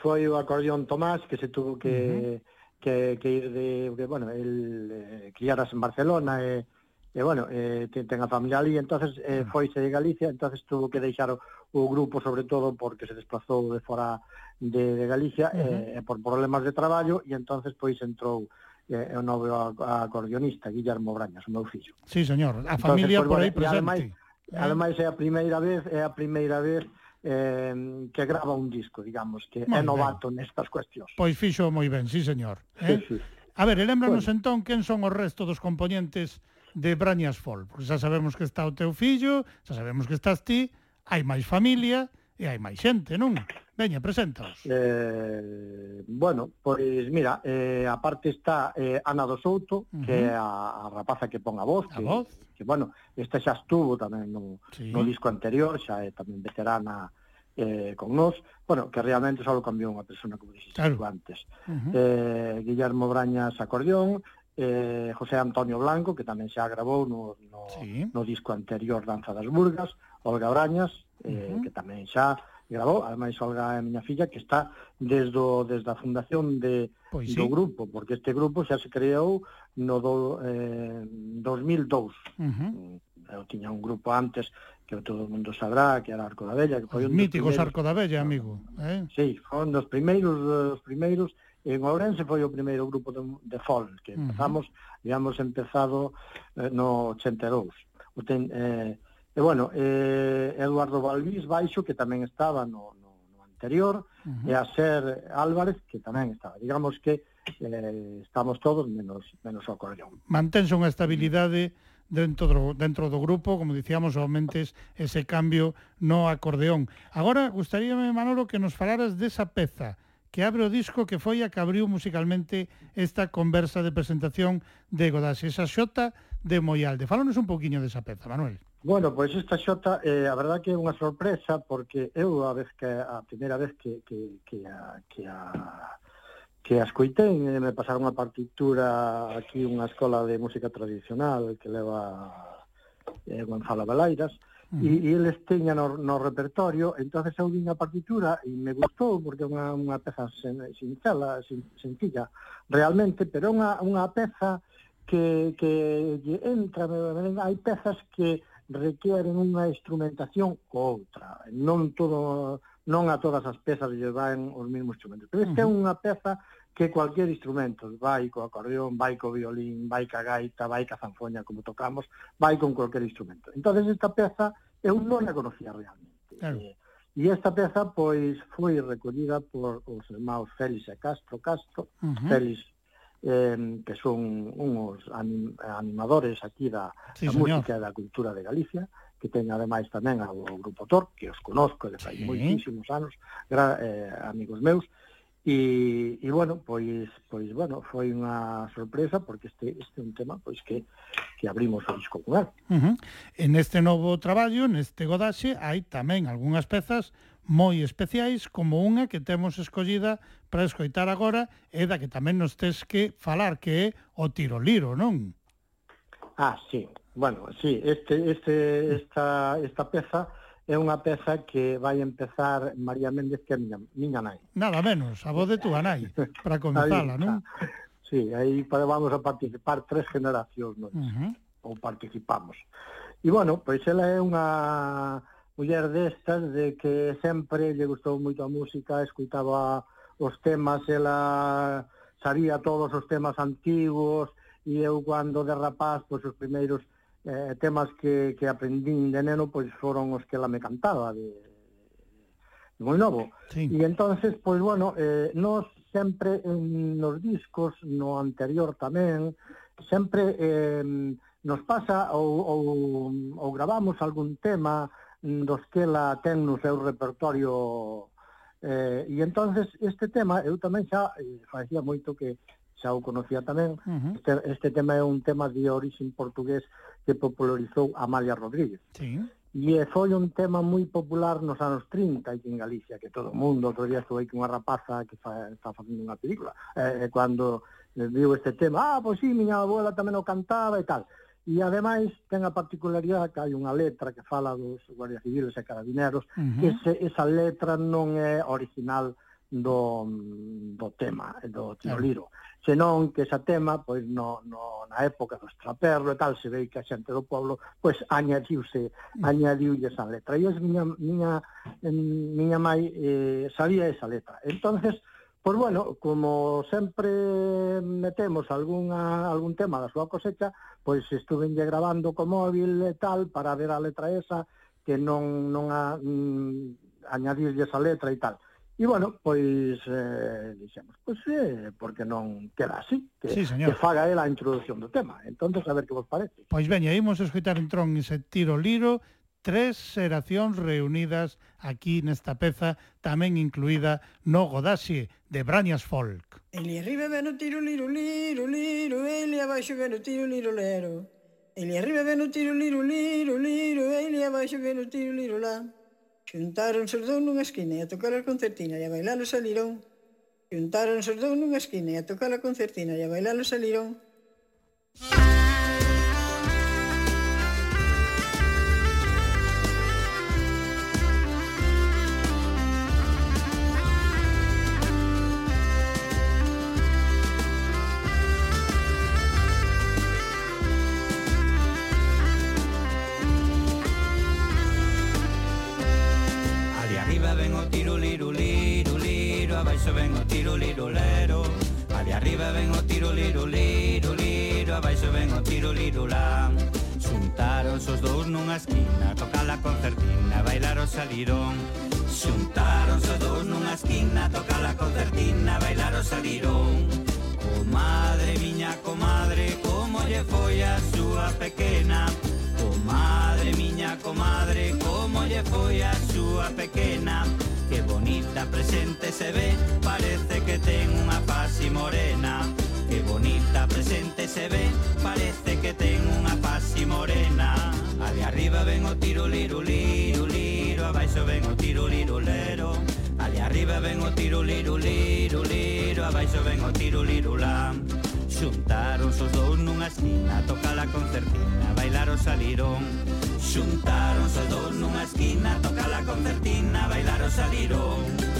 foi o acordeón Tomás que se tuvo que uh -huh. que, que ir de que bueno, el eh, criaras en Barcelona e eh, e bueno, eh, ten, ten a familia ali, entonces eh, mm. foise de Galicia, entonces tuvo que deixar o, o grupo sobre todo porque se desplazou de fora de, de Galicia uh -huh. eh, por problemas de traballo e entonces pois entrou eh, o novo acordeonista Guillermo Brañas, o meu fillo. Sí, señor, a familia entonces, pois, por aí presente. Ademais, eh. ademais é a primeira vez, é a primeira vez eh, que grava un disco, digamos, que moi é novato nestas cuestións. Pois fixo moi ben, sí, señor. Eh? Sí, sí. A ver, lembranos entón quen son os restos dos componentes de Brañas Fol, porque xa sabemos que está o teu fillo, xa sabemos que estás ti, hai máis familia e hai máis xente, non? Veña, preséntaos. Eh, bueno, pois mira, eh, aparte está eh, Ana do Souto, uh -huh. que é a, a rapaza que pon a voz, a que, voz? que bueno, esta xa estuvo tamén no, sí. no disco anterior, xa é tamén veterana eh, con nós, bueno, que realmente só cambiou unha persona, como dixiste claro. antes. Uh -huh. eh, Guillermo Brañas acordeón, eh, José Antonio Blanco, que tamén se agravou no, no, sí. no disco anterior Danza das Burgas, Olga Brañas, eh, uh -huh. que tamén xa gravou, ademais Olga é a miña filla, que está desde, o, desde a fundación de, pois sí. do grupo, porque este grupo xa se creou no do, eh, 2002. Uh -huh. Eu tiña un grupo antes que todo o mundo sabrá, que era Arco da Vella, que foi un míticos Arco da Vella, amigo, eh? Sí, foi un dos primeiros, dos primeiros En Ourense foi o primeiro grupo de, de folk que empezamos, uh -huh. digamos, empezado eh, no 82. O ten, eh, e bueno, eh, Eduardo Balbís Baixo, que tamén estaba no, no, no anterior, uh -huh. e a Ser Álvarez, que tamén estaba. Digamos que eh, estamos todos menos, menos o acordeón. Mantense unha estabilidade dentro do, dentro do grupo, como dicíamos, aumentes ese cambio no acordeón. Agora, gustaríame, Manolo, que nos falaras desa peza, que abre o disco que foi a que abriu musicalmente esta conversa de presentación de Godás, esa xota de Moialde. Fálanos un poquinho desa peza, Manuel. Bueno, pois pues esta xota, eh, a verdad que é unha sorpresa, porque eu a vez que a primeira vez que, que, que, a, que a que a escoitei, eh, me pasaron unha partitura aquí unha escola de música tradicional que leva eh, Gonzalo Balairas, e, e eles teñan no, no repertorio, entonces eu vin a partitura e me gustou porque é unha, unha peza sen, sincela, sin, sencilla, realmente, pero unha, unha peza que, que lle entra, hai pezas que requieren unha instrumentación ou outra, non todo non a todas as pezas lle van os mesmos instrumentos. Pero esta é unha peza que cualquier instrumento, vai co acordeón, vai co violín, vai ca gaita, vai ca zanfoña, como tocamos, vai con cualquier instrumento. entonces esta peza eu non a conocía realmente. Claro. Eh, E esta peza pois foi recollida por os irmãos Félix e Castro Castro, uh -huh. Félix eh, que son uns anim, animadores aquí da, sí, da señor. música e da cultura de Galicia, que ten ademais tamén ao, ao Grupo Tor, que os conozco de fai sí. moitísimos anos, gra, eh, amigos meus, E, e bueno, pois pois bueno, foi unha sorpresa porque este este é un tema pois que que abrimos o disco con. Uh -huh. En este novo traballo, neste Godaxe, hai tamén algunhas pezas moi especiais como unha que temos escollida para escoitar agora e da que tamén nos tes que falar que é o tiroliro, non? Ah, sí. Bueno, sí, este este esta esta peza é unha peza que vai empezar María Méndez, que é miña, miña nai. Nada menos, a voz de túa nai, para comenzala, non? Sí, aí vamos a participar tres generacións, non? Uh -huh. Ou participamos. E, bueno, pois ela é unha muller destas de que sempre lle gustou moito a música, escuitaba os temas, ela sabía todos os temas antigos, e eu, cando de rapaz, pois os primeiros eh, temas que, que aprendín de neno pois pues, foron os que ela me cantaba de, de moi novo sí. e entonces pois pues, bueno eh, nos sempre en, nos discos no anterior tamén sempre eh, nos pasa ou, ou, ou gravamos algún tema dos que ela ten no seu repertorio eh, e entonces este tema eu tamén xa eh, facía moito que xa o conocía tamén uh -huh. este, este tema é un tema de origen portugués que popularizou Amalia Rodríguez. Sí. E eh, foi un tema moi popular nos anos 30 aquí en Galicia, que todo o mundo, outro día estuve con unha rapaza que fa, está facendo unha película, eh, eh cando eh, viu este tema, ah, pois sí, miña abuela tamén o cantaba e tal. E ademais ten a particularidade que hai unha letra que fala dos guardias civiles e carabineros, uh -huh. que ese, esa letra non é original do, do tema, eh, do tiroliro. Senón que esa tema, pois no, no, na época do estraperro e tal, se ve que a xente do pueblo, pois añadiuse, mm. añadiulle esa letra. E es miña, miña, miña mai eh, sabía esa letra. entonces Pois bueno, como sempre metemos algunha, algún tema da súa cosecha, pois estuvenlle grabando co móvil e tal para ver a letra esa que non, non a, mm, añadirlle esa letra e tal. E, bueno, pois, eh, dixemos, pois, eh, porque non queda así, que, sí, señor. que faga ela a introducción do tema. entonces a ver que vos parece. Pois veña, imos escoitar entón ese tiro liro, tres xeracións reunidas aquí nesta peza, tamén incluída no Godaxe, de Brañas Folk. Ele arriba ven o tiro liro liro liro, ele abaixo ven o tiro liro lero. Ele arriba ven o tiro liro liro liro, ele abaixo ven o tiro liro lá. Xuntáronse os dous nunha esquina e a tocar a concertina e a bailar o salirón. Xuntáronse os dous nunha esquina e a tocar a concertina e a bailar o salirón. Ah! baixo ven o tiro lirulán. Xuntáronse os dous nunha esquina Tocar la concertina, bailar o salirón. Xuntáronse os dous nunha esquina Tocar la concertina, bailar o salirón. Comadre, miña comadre Como lle foi a súa pequena? Comadre, miña comadre Como lle foi a súa pequena? Que bonita presente se ve Parece que ten unha pasi morena. Qué bonita presente se ve, parece que ten unha pasi morena. Ali arriba ven o tiro liru liru liru, abaixo ven o tiro liru lero. Ali arriba ven o tiro liru liru liru, abaixo ven o tiro liru lam. Xuntaron os dous nunha esquina, toca la concertina, bailar o salirón. Xuntaron os dous nunha esquina, toca la concertina, bailar o salirón.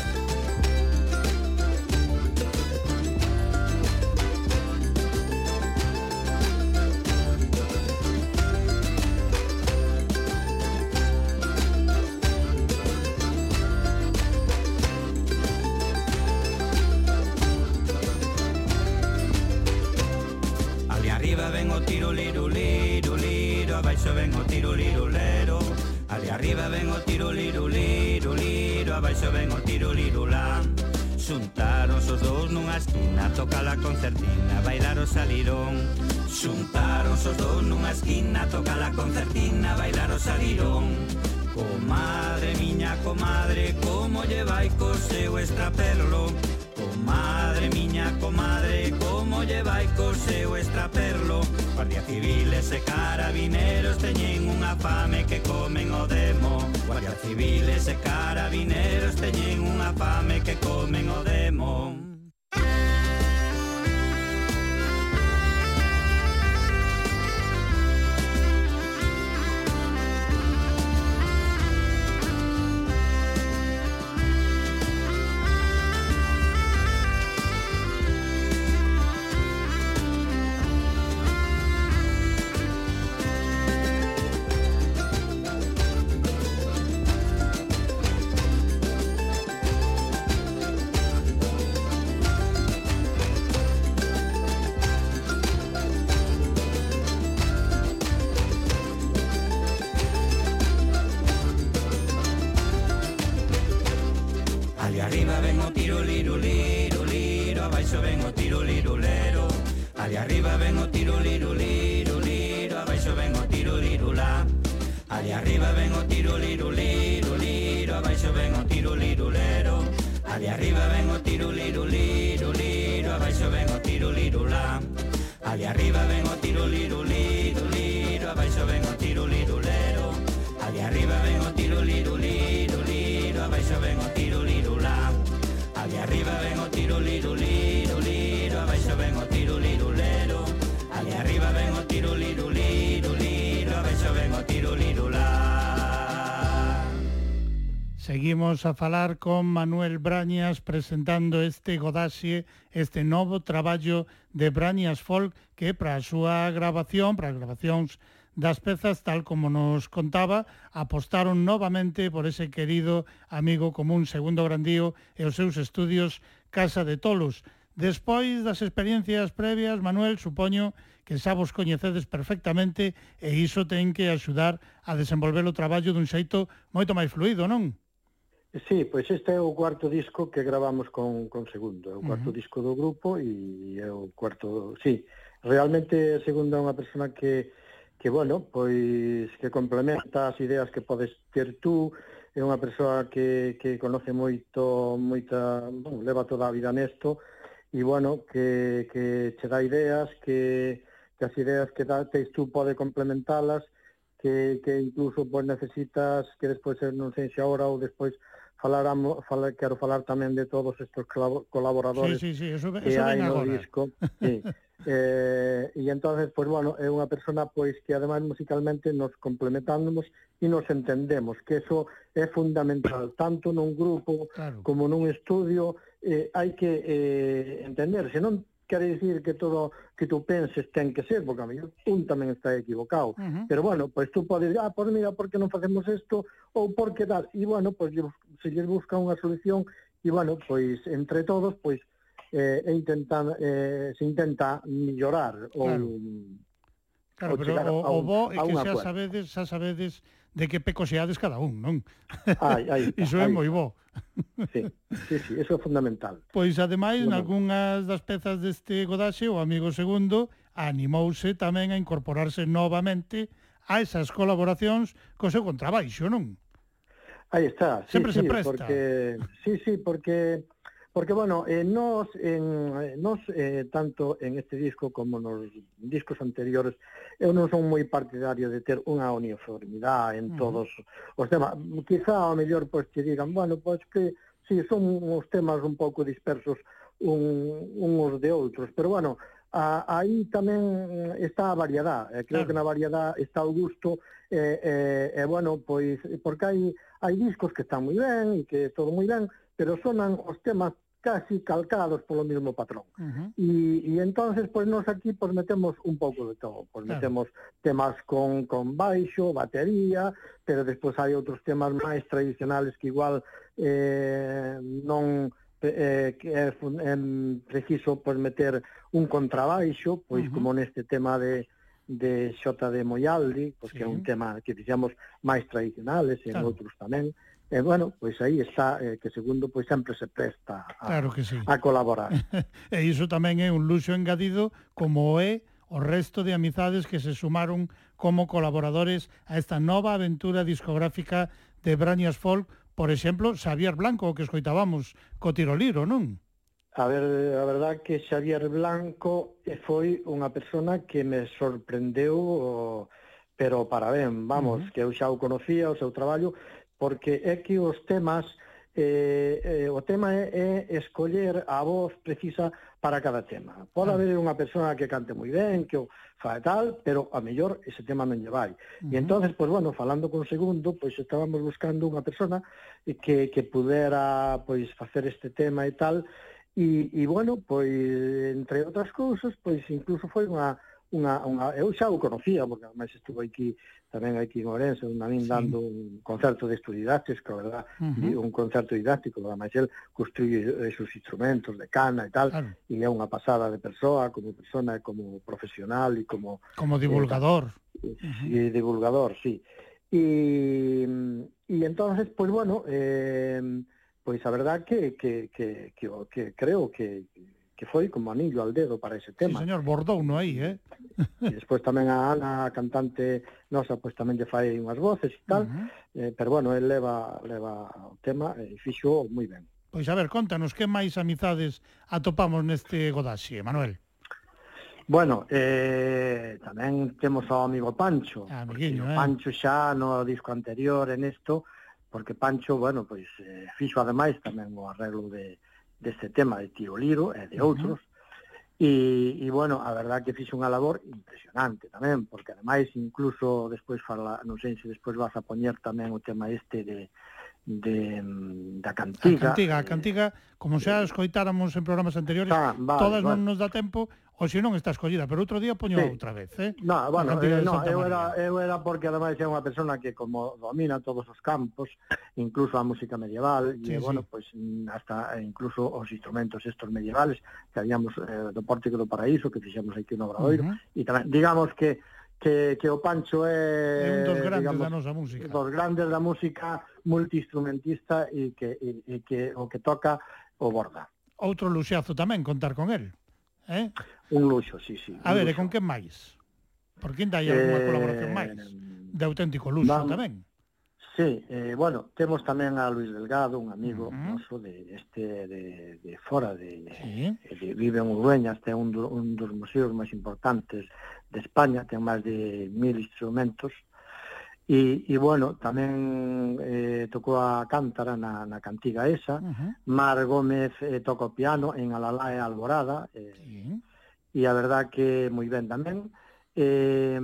os dous nunha esquina Toca la concertina, bailar o salirón Comadre, miña comadre Como lle vai co seu extraperlo Comadre, miña comadre Como lle vai co seu extraperlo Guardia civiles e carabineros Teñen unha fame que comen o demo. Guardia civiles e carabineros Teñen unha fame que comen o demo. A falar con Manuel Brañas presentando este Godaxe, este novo traballo de Brañas Folk que para a súa grabación, para as grabacións das pezas, tal como nos contaba, apostaron novamente por ese querido amigo común Segundo Grandío e os seus estudios Casa de Tolos. Despois das experiencias previas, Manuel, supoño que xa vos coñecedes perfectamente e iso ten que axudar a desenvolver o traballo dun xeito moito máis fluido, non? Sí, pois este é o cuarto disco que gravamos con, con Segundo, é o cuarto uh -huh. disco do grupo e é o cuarto, sí, realmente Segundo é unha persona que, que bueno, pois que complementa as ideas que podes ter tú, é unha persoa que, que conoce moito, moita, bueno, leva toda a vida nesto, e bueno, que, que che dá ideas, que, que as ideas que dá, tens tú pode complementalas, que, que incluso pois, necesitas que despois, non sei se agora ou despois falaramos, falar, quero falar tamén de todos estes colaboradores sí, sí, sí, eso, que eso hai no agora. disco. Sí. eh, e entonces, pois pues, bueno, é unha persona pois que ademais musicalmente nos complementamos e nos entendemos, que eso é fundamental, tanto nun grupo claro. como nun estudio, eh, hai que eh, entender, senón quere dicir que todo que tú penses ten que ser, porque a mellor un tamén está equivocado. Uh -huh. Pero bueno, pois tú podes, ah, pois mira, por que non facemos isto ou por que tal? E bueno, pois se lles busca unha solución e bueno, pois entre todos, pois eh, e intentan, eh, se intenta mellorar ou claro. Mm, claro, pero o, o bo é que xa sabedes, xa sabedes de que pecoseades cada un, non? Ai, ai, Iso é moi bo. Sí, sí, sí, eso é fundamental. Pois ademais, bueno. nalgúnas das pezas deste Godaxe, o amigo segundo animouse tamén a incorporarse novamente a esas colaboracións co seu contrabaixo, non? Aí está. Sí, Sempre sí, se presta. Porque, sí, sí, porque Porque, bueno, eh, nos, en, eh, nos eh, tanto en este disco como nos discos anteriores, eu non son moi partidario de ter unha uniformidade en todos uh -huh. os temas. Quizá, ao mellor, pois, que digan, bueno, pois que si sí, son uns temas un pouco dispersos un, uns de outros, pero, bueno, a, aí tamén está a variedade, eh, creo claro. que na variedade está o gusto e, eh, eh, eh, bueno, pois porque hai, hai discos que están moi ben e que todo moi ben, pero sonan os temas casi calcados polo mismo patrón. Uh -huh. entonces, pois nos aquí pois, metemos un pouco de todo. Pois, claro. Metemos temas con, con baixo, batería, pero despois hai outros temas máis tradicionales que igual eh, non eh, que é, é preciso pois, meter un contrabaixo, pois uh -huh. como neste tema de, de Xota de Moyaldi, pois, sí. que é un tema que dixamos máis tradicionales e claro. en outros tamén. Uh E bueno, pois aí está eh, que segundo pois sempre se presta a, claro que sí. a colaborar. e iso tamén é un luxo engadido como é o resto de amizades que se sumaron como colaboradores a esta nova aventura discográfica de Brañas Folk, por exemplo, Xavier Blanco, que escoitábamos co Tiroliro, non? A ver, a verdad que Xavier Blanco eh, foi unha persona que me sorprendeu, pero para ben, vamos, uh -huh. que eu xa o conocía, o seu traballo, porque é que os temas eh, eh, o tema é, é escoller a voz precisa para cada tema. Pode ah. haber unha persoa que cante moi ben, que o fa tal, pero a mellor ese tema non lle vai. Uh -huh. E entonces, pois pues, bueno, falando con Segundo, pois pues, estábamos buscando unha persona que, que pudera pois pues, facer este tema e tal, e, e bueno, pois entre outras cousas, pois incluso foi unha unha, unha, eu xa o conocía, porque ademais estuvo aquí, tamén aquí en Orense, unha min sí. dando un concerto de estudiantes, que a verdad, uh -huh. un concerto didáctico, además el construye esos instrumentos de cana e tal, claro. e é unha pasada de persoa, como persona, como profesional e como... Como eh, divulgador. Eh, uh -huh. Sí, divulgador, sí. E, e entonces, pois pues, bueno, eh, pois a verdad que, que, que, que, que creo que que foi como anillo al dedo para ese tema. Sí, señor, bordou no aí, eh? e despois tamén a Ana, a cantante nosa, pois tamén lle fai unhas voces e tal, uh -huh. eh, pero bueno, el leva, leva o tema e fixo moi ben. Pois a ver, contanos, que máis amizades atopamos neste Godaxe, Manuel? Bueno, eh, tamén temos ao amigo Pancho. Ah, amiguinho, eh? Pancho xa no disco anterior en esto, porque Pancho, bueno, pois eh, fixo ademais tamén o arreglo de, deste tema de Tiro Liro e de outros, uh -huh. E, e, bueno, a verdad que fixe unha labor impresionante tamén, porque ademais incluso despois fala, non sei se despois vas a poñer tamén o tema este de, de mm, da cantiga. A cantiga, a cantiga, como xa escoitáramos en programas anteriores, ah, vale, todas vale. non nos dá tempo, ou se non está escollida, pero outro día poño sí. outra vez, eh? No, bueno, eh, no, eu era, eu era porque ademais é unha persona que como domina todos os campos, incluso a música medieval, sí, e sí. bueno, pois hasta eh, incluso os instrumentos estos medievales que habíamos eh, do Pórtico do Paraíso, que fixemos aquí no Obradoiro, uh -huh. e tamén, digamos que que, que o Pancho é, é un dos grandes digamos, da nosa música. Dos grandes da música multiinstrumentista e que, e, e que o que toca o borda. Outro luxazo tamén contar con el. Eh? Un luxo, sí, sí. A ver, luxo. e con quen máis? Por quen hai algunha eh, colaboración máis? De auténtico luxo vamos, tamén. Sí, eh, bueno, temos tamén a Luis Delgado, un amigo uh -huh. noso de este de, de fora de, sí. Eh, de vive en Urueñas, ten un, un dos museos máis importantes de España, ten máis de mil instrumentos. E, e bueno, tamén eh, tocou a cántara na, na cantiga esa. Uh -huh. Mar Gómez eh, toca o piano en Alalá e Alborada. Eh, sí e a verdad que moi ben tamén. Eh,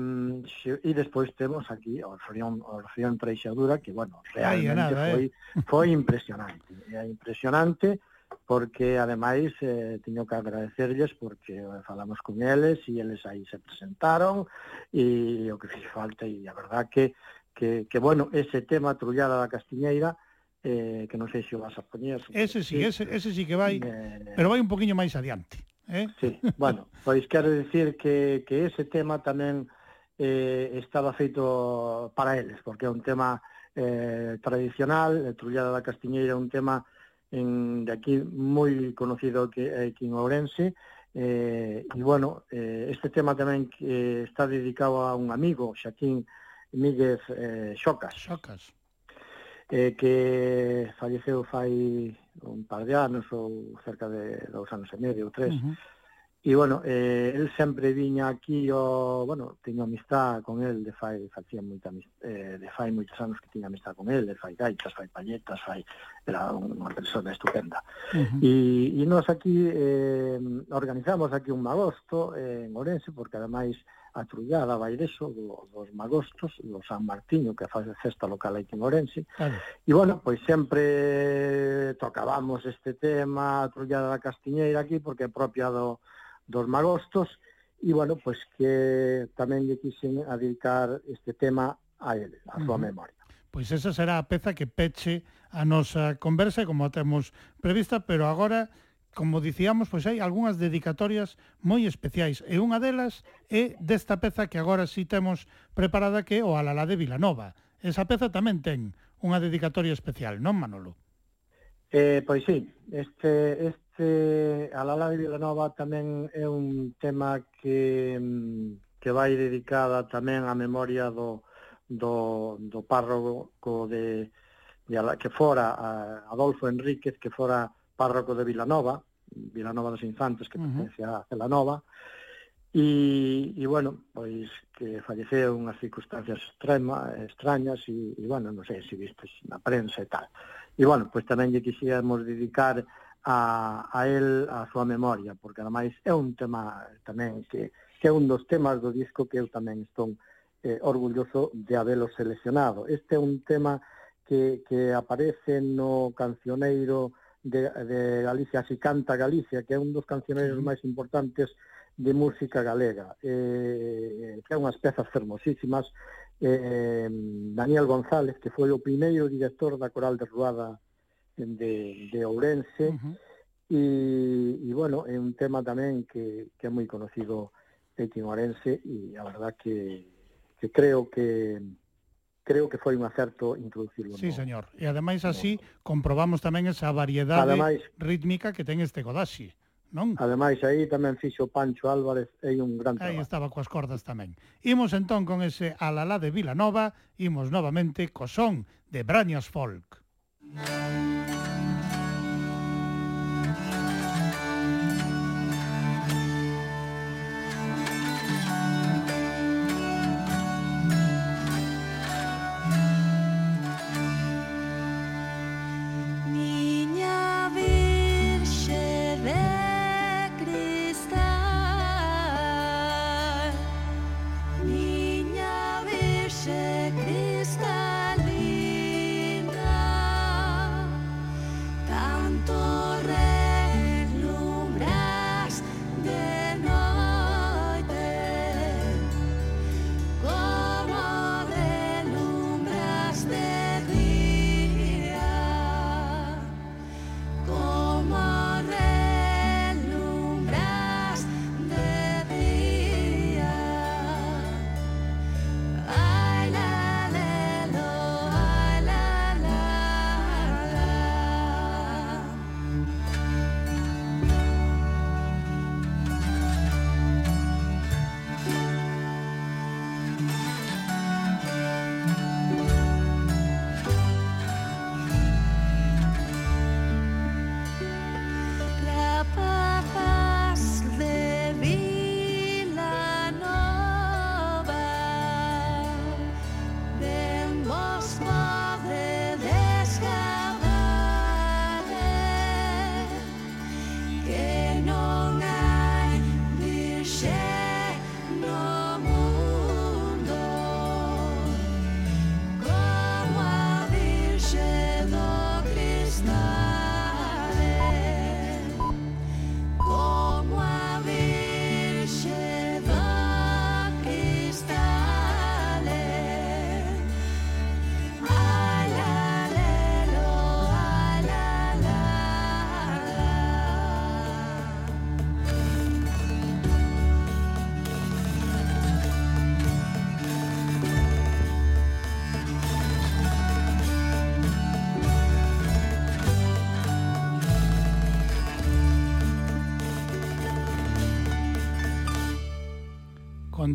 e despois temos aquí o Orfeón, Orfeón Treixadura, que, bueno, realmente nada, foi, eh? foi impresionante. É impresionante porque, ademais, eh, teño que agradecerles porque falamos con eles e eles aí se presentaron e o que fixe falta e a verdad que, que, que bueno, ese tema Trullada da Castiñeira eh, que non sei se o vas a poñer. Ese sí, ese, ese sí que vai, eh, pero vai un poquinho máis adiante. Eh? Sí, bueno, pois quero dicir que, que ese tema tamén eh, estaba feito para eles, porque é un tema eh, tradicional, Trullada da Castiñeira é un tema en, de aquí moi conocido que, aquí en Ourense, eh, e bueno, eh, este tema tamén que está dedicado a un amigo, Xaquín Míguez eh, Xocas. Xocas. Eh, que falleceu fai un par de anos ou cerca de dous anos e medio ou tres. Uh -huh. E, bueno, eh, el sempre viña aquí, o, bueno, teño amistad con el, de fai, facía moita eh, de fai moitos anos que tiña amistad con el, de fai gaitas, fai palletas, fai, era unha persona estupenda. Uh -huh. E, e nós aquí eh, organizamos aquí un magosto eh, en Orense, porque ademais, eh, a trullada vai deso, do, dos magostos, do San Martiño, que faz festa local aquí en Ourense, Claro. E, bueno, pois sempre tocábamos este tema, a trullada da Castiñeira aquí, porque é propia do, dos magostos, e, bueno, pois que tamén lle quixen a dedicar este tema a ele, a súa uh -huh. memoria. Pois esa será a peza que peche a nosa conversa, como a temos prevista, pero agora como dicíamos, pois hai algunhas dedicatorias moi especiais e unha delas é desta peza que agora si sí temos preparada que é o Alalá de Vilanova. Esa peza tamén ten unha dedicatoria especial, non Manolo? Eh, pois sí, este, este Alalá de Vilanova tamén é un tema que, que vai dedicada tamén á memoria do, do, do párroco de, de, que fora Adolfo Enríquez, que fora párroco de Vilanova, Vilanova dos Infantes, que uh -huh. pertence a Celanova, e, e bueno, pois que falleceu unhas circunstancias extrema, extrañas e, e bueno, non sei se vistes na prensa e tal. E bueno, pois tamén lle quixíamos dedicar a, a él a súa memoria, porque ademais é un tema tamén que, que é un dos temas do disco que eu tamén estou eh, orgulloso de habelo seleccionado. Este é un tema que, que aparece no cancioneiro de, de Galicia, así canta Galicia, que é un dos cancioneiros máis importantes de música galega. Eh, eh, que é unhas pezas fermosísimas. Eh, Daniel González, que foi o primeiro director da Coral de Ruada de, de Ourense, uh -huh. e, e, bueno, é un tema tamén que, que é moi conocido aquí en Ourense, e a verdad que, que creo que creo que foi un acerto introducirlo. Sí, no. señor. E ademais así no. comprobamos tamén esa variedade ademais, rítmica que ten este Godaxi. Non? Ademais, aí tamén fixo Pancho Álvarez e un gran trabalho. Aí estaba coas cordas tamén. Imos entón con ese alalá de Vilanova, imos novamente co son de Brañas Folk. Música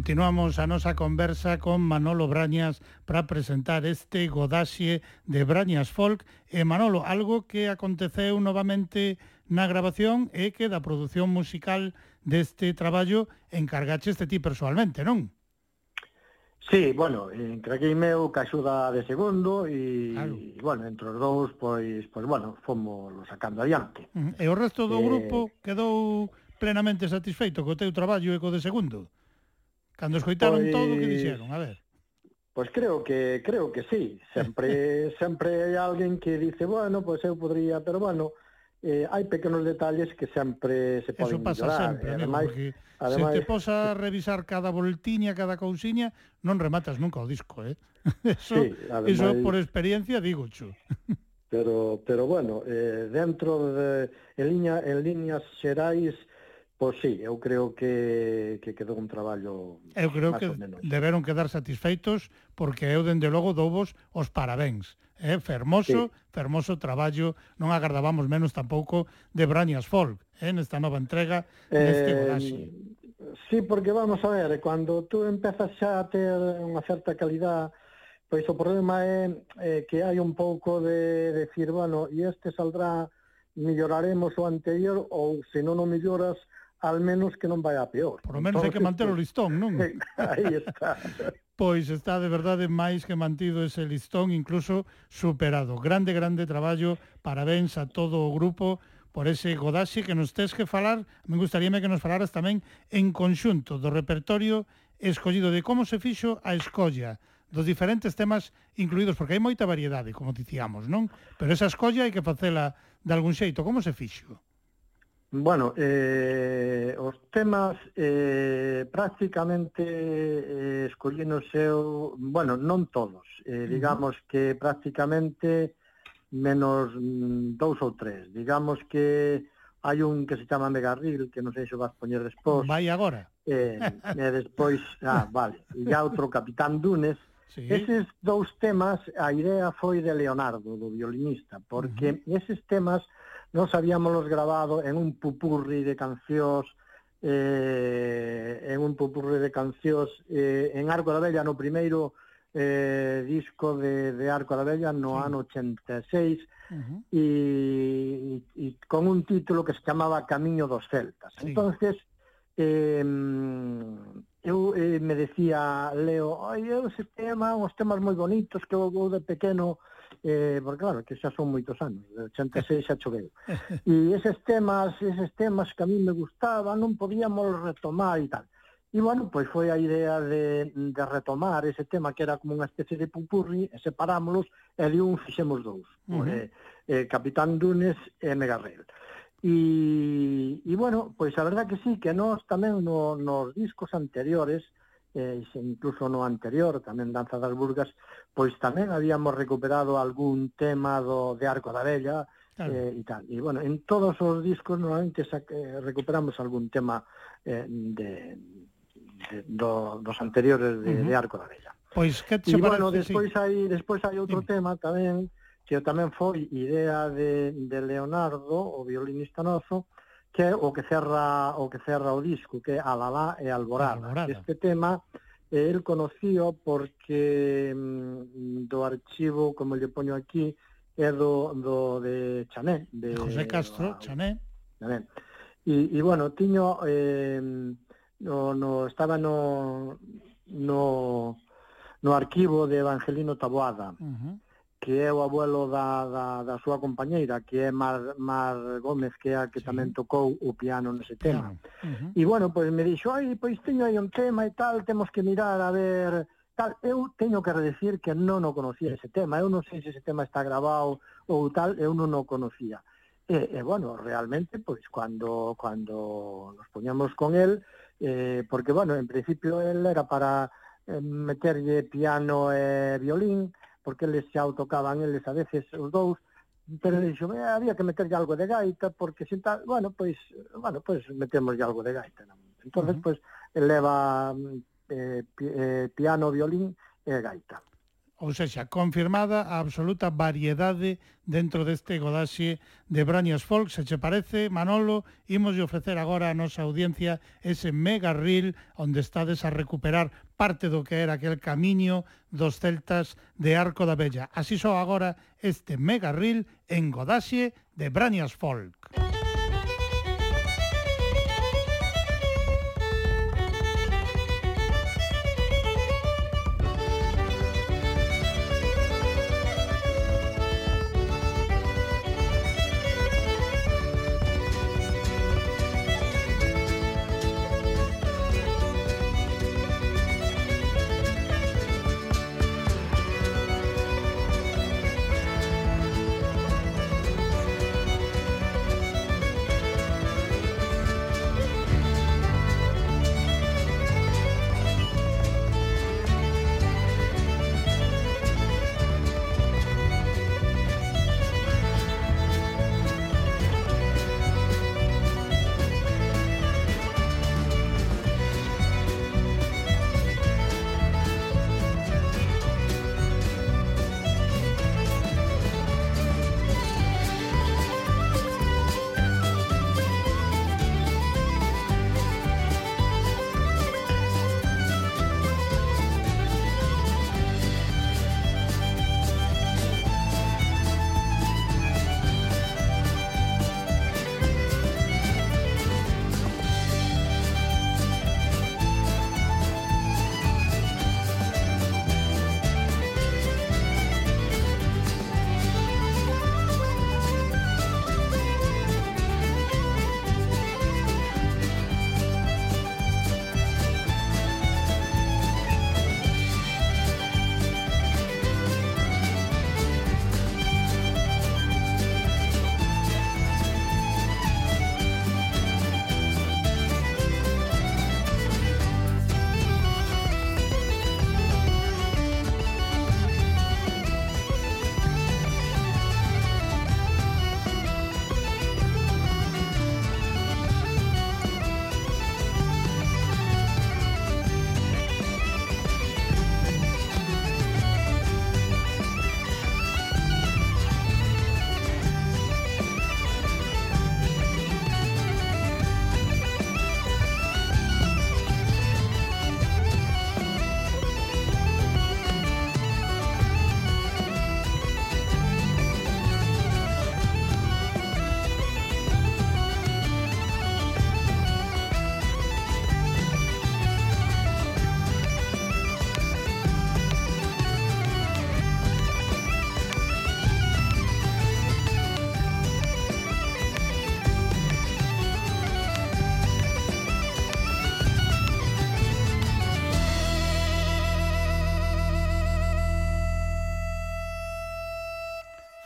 Continuamos a nosa conversa con Manolo Brañas para presentar este Godaxe de Brañas Folk. E Manolo, algo que aconteceu novamente na grabación é que da produción musical deste traballo encargache este ti personalmente, non? Sí, bueno, encargueime eu que axuda de segundo e, claro. e bueno, entre os dous, pois, pois bueno, fomos sacando adiante. E o resto do eh... grupo quedou plenamente satisfeito co teu traballo e co de segundo? Cando escoitaron pois... todo o que dixeron, a ver. Pois creo que creo que sí, sempre sempre hai alguén que dice, bueno, pois eu podría, pero bueno, eh, hai pequenos detalles que sempre se poden Eso pasa mellorar. sempre, amigo, ademais, porque ademais... se te posa a revisar cada voltiña, cada cousiña, non rematas nunca o disco, eh? Eso, sí, ademais... eso por experiencia digo, chu. Pero, pero bueno, eh, dentro de, en, liña, en líneas xerais, Pois sí, eu creo que, que quedou un traballo Eu creo que deberon quedar satisfeitos porque eu, dende logo, douvos os parabéns. Eh? fermoso, sí. fermoso traballo, non agardábamos menos tampouco de Brañas Folk, eh? nesta nova entrega, neste eh, golaxe. Sí, porque vamos a ver, cando tú empezas xa a ter unha certa calidad, pois o problema é eh, que hai un pouco de, de decir, bueno, e este saldrá, milloraremos o anterior, ou se non o melloras, al menos que non vai a peor. Por lo menos hai que manter o listón, non? aí está. pois está de verdade máis que mantido ese listón, incluso superado. Grande, grande traballo, parabéns a todo o grupo por ese Godaxi que nos tes que falar, me gustaríame que nos falaras tamén en conxunto do repertorio escollido de como se fixo a escolla dos diferentes temas incluídos, porque hai moita variedade, como dicíamos, non? Pero esa escolla hai que facela de algún xeito. Como se fixo? Bueno, eh, os temas eh, prácticamente eh, escollinos eu, bueno, non todos, eh, digamos que prácticamente menos mm, dous ou tres. Digamos que hai un que se chama Megarril, que non sei se o vas poñer despois. Vai agora. Eh, e despois, ah, vale, e já outro Capitán Dunes. Sí. Eses dous temas, a idea foi de Leonardo, do violinista, porque uh -huh. eses temas nos habíamos grabado en un pupurri de cancións eh, en un pupurri de cancións eh, en Arco da Vella no primeiro eh, disco de, de Arco da Vella no sí. ano 86 uh -huh. e, e, e con un título que se chamaba Camiño dos Celtas. Sí. Entonces eh, eu eh, me decía Leo, oi, ese tema, uns temas moi bonitos que eu, eu de pequeno eh, eh, porque claro, que xa son moitos anos, de 86 xa choveu. E eses temas, eses temas que a mí me gustaba, non podíamos retomar e tal. E bueno, pois foi a idea de, de retomar ese tema que era como unha especie de pupurri, e separámoslos, e de un fixemos dous, uh -huh. eh, eh, Capitán Dunes e Megarrel. E, e bueno, pois a verdad que sí, que nós tamén no, nos discos anteriores, eh, incluso no anterior, tamén Danza das Burgas, pois tamén habíamos recuperado algún tema do de Arco da Vella, Claro. Eh, e tal. E, bueno, en todos os discos normalmente sa, eh, recuperamos algún tema eh, de, de, do, dos anteriores de, uh -huh. de Arco da Vella. Pois que che e, parece, bueno, despois sí. hai despois hai outro Dime. tema tamén que tamén foi idea de, de Leonardo, o violinista noso, que é o que cerra o que cerra o disco, que é Alalá e Alborada. Alborada. Este tema eh, el conocío porque mm, do archivo, como lle poño aquí, é do, do de Chané, de José Castro, a, Chané. Chané. E, e bueno, tiño eh, no, no estaba no no no arquivo de Evangelino Taboada. Uh -huh que é o abuelo da, da, da súa compañeira, que é Mar, Mar Gómez, que é a que sí. tamén tocou o piano nese tema. Claro. Uh -huh. E bueno, pois me dixo, ai, pois teño aí un tema e tal, temos que mirar a ver... Tal, eu teño que redecir que non o conocía ese tema, eu non sei se ese tema está grabado ou tal, eu non o conocía. E, e bueno, realmente, pois, cando, cando nos poñamos con él, eh, porque, bueno, en principio él era para eh, meterlle piano e violín, porque eles xa o tocaban eles a veces os dous, pero dixo, eh, había que meterlle algo de gaita, porque sin tal, bueno, pois, bueno, pois metémoslle algo de gaita. Non? Entonces, uh -huh. pois, leva mm, eh, pi, eh, piano, violín e gaita. Ou sexa, confirmada a absoluta variedade dentro deste Godaxe de Brañas Folk. Se che parece, Manolo, imos de ofrecer agora a nosa audiencia ese mega reel onde estades a recuperar parte do que era aquel camiño dos celtas de Arco da Bella. Así só agora este mega reel en Godaxe de Brañas Folk. Música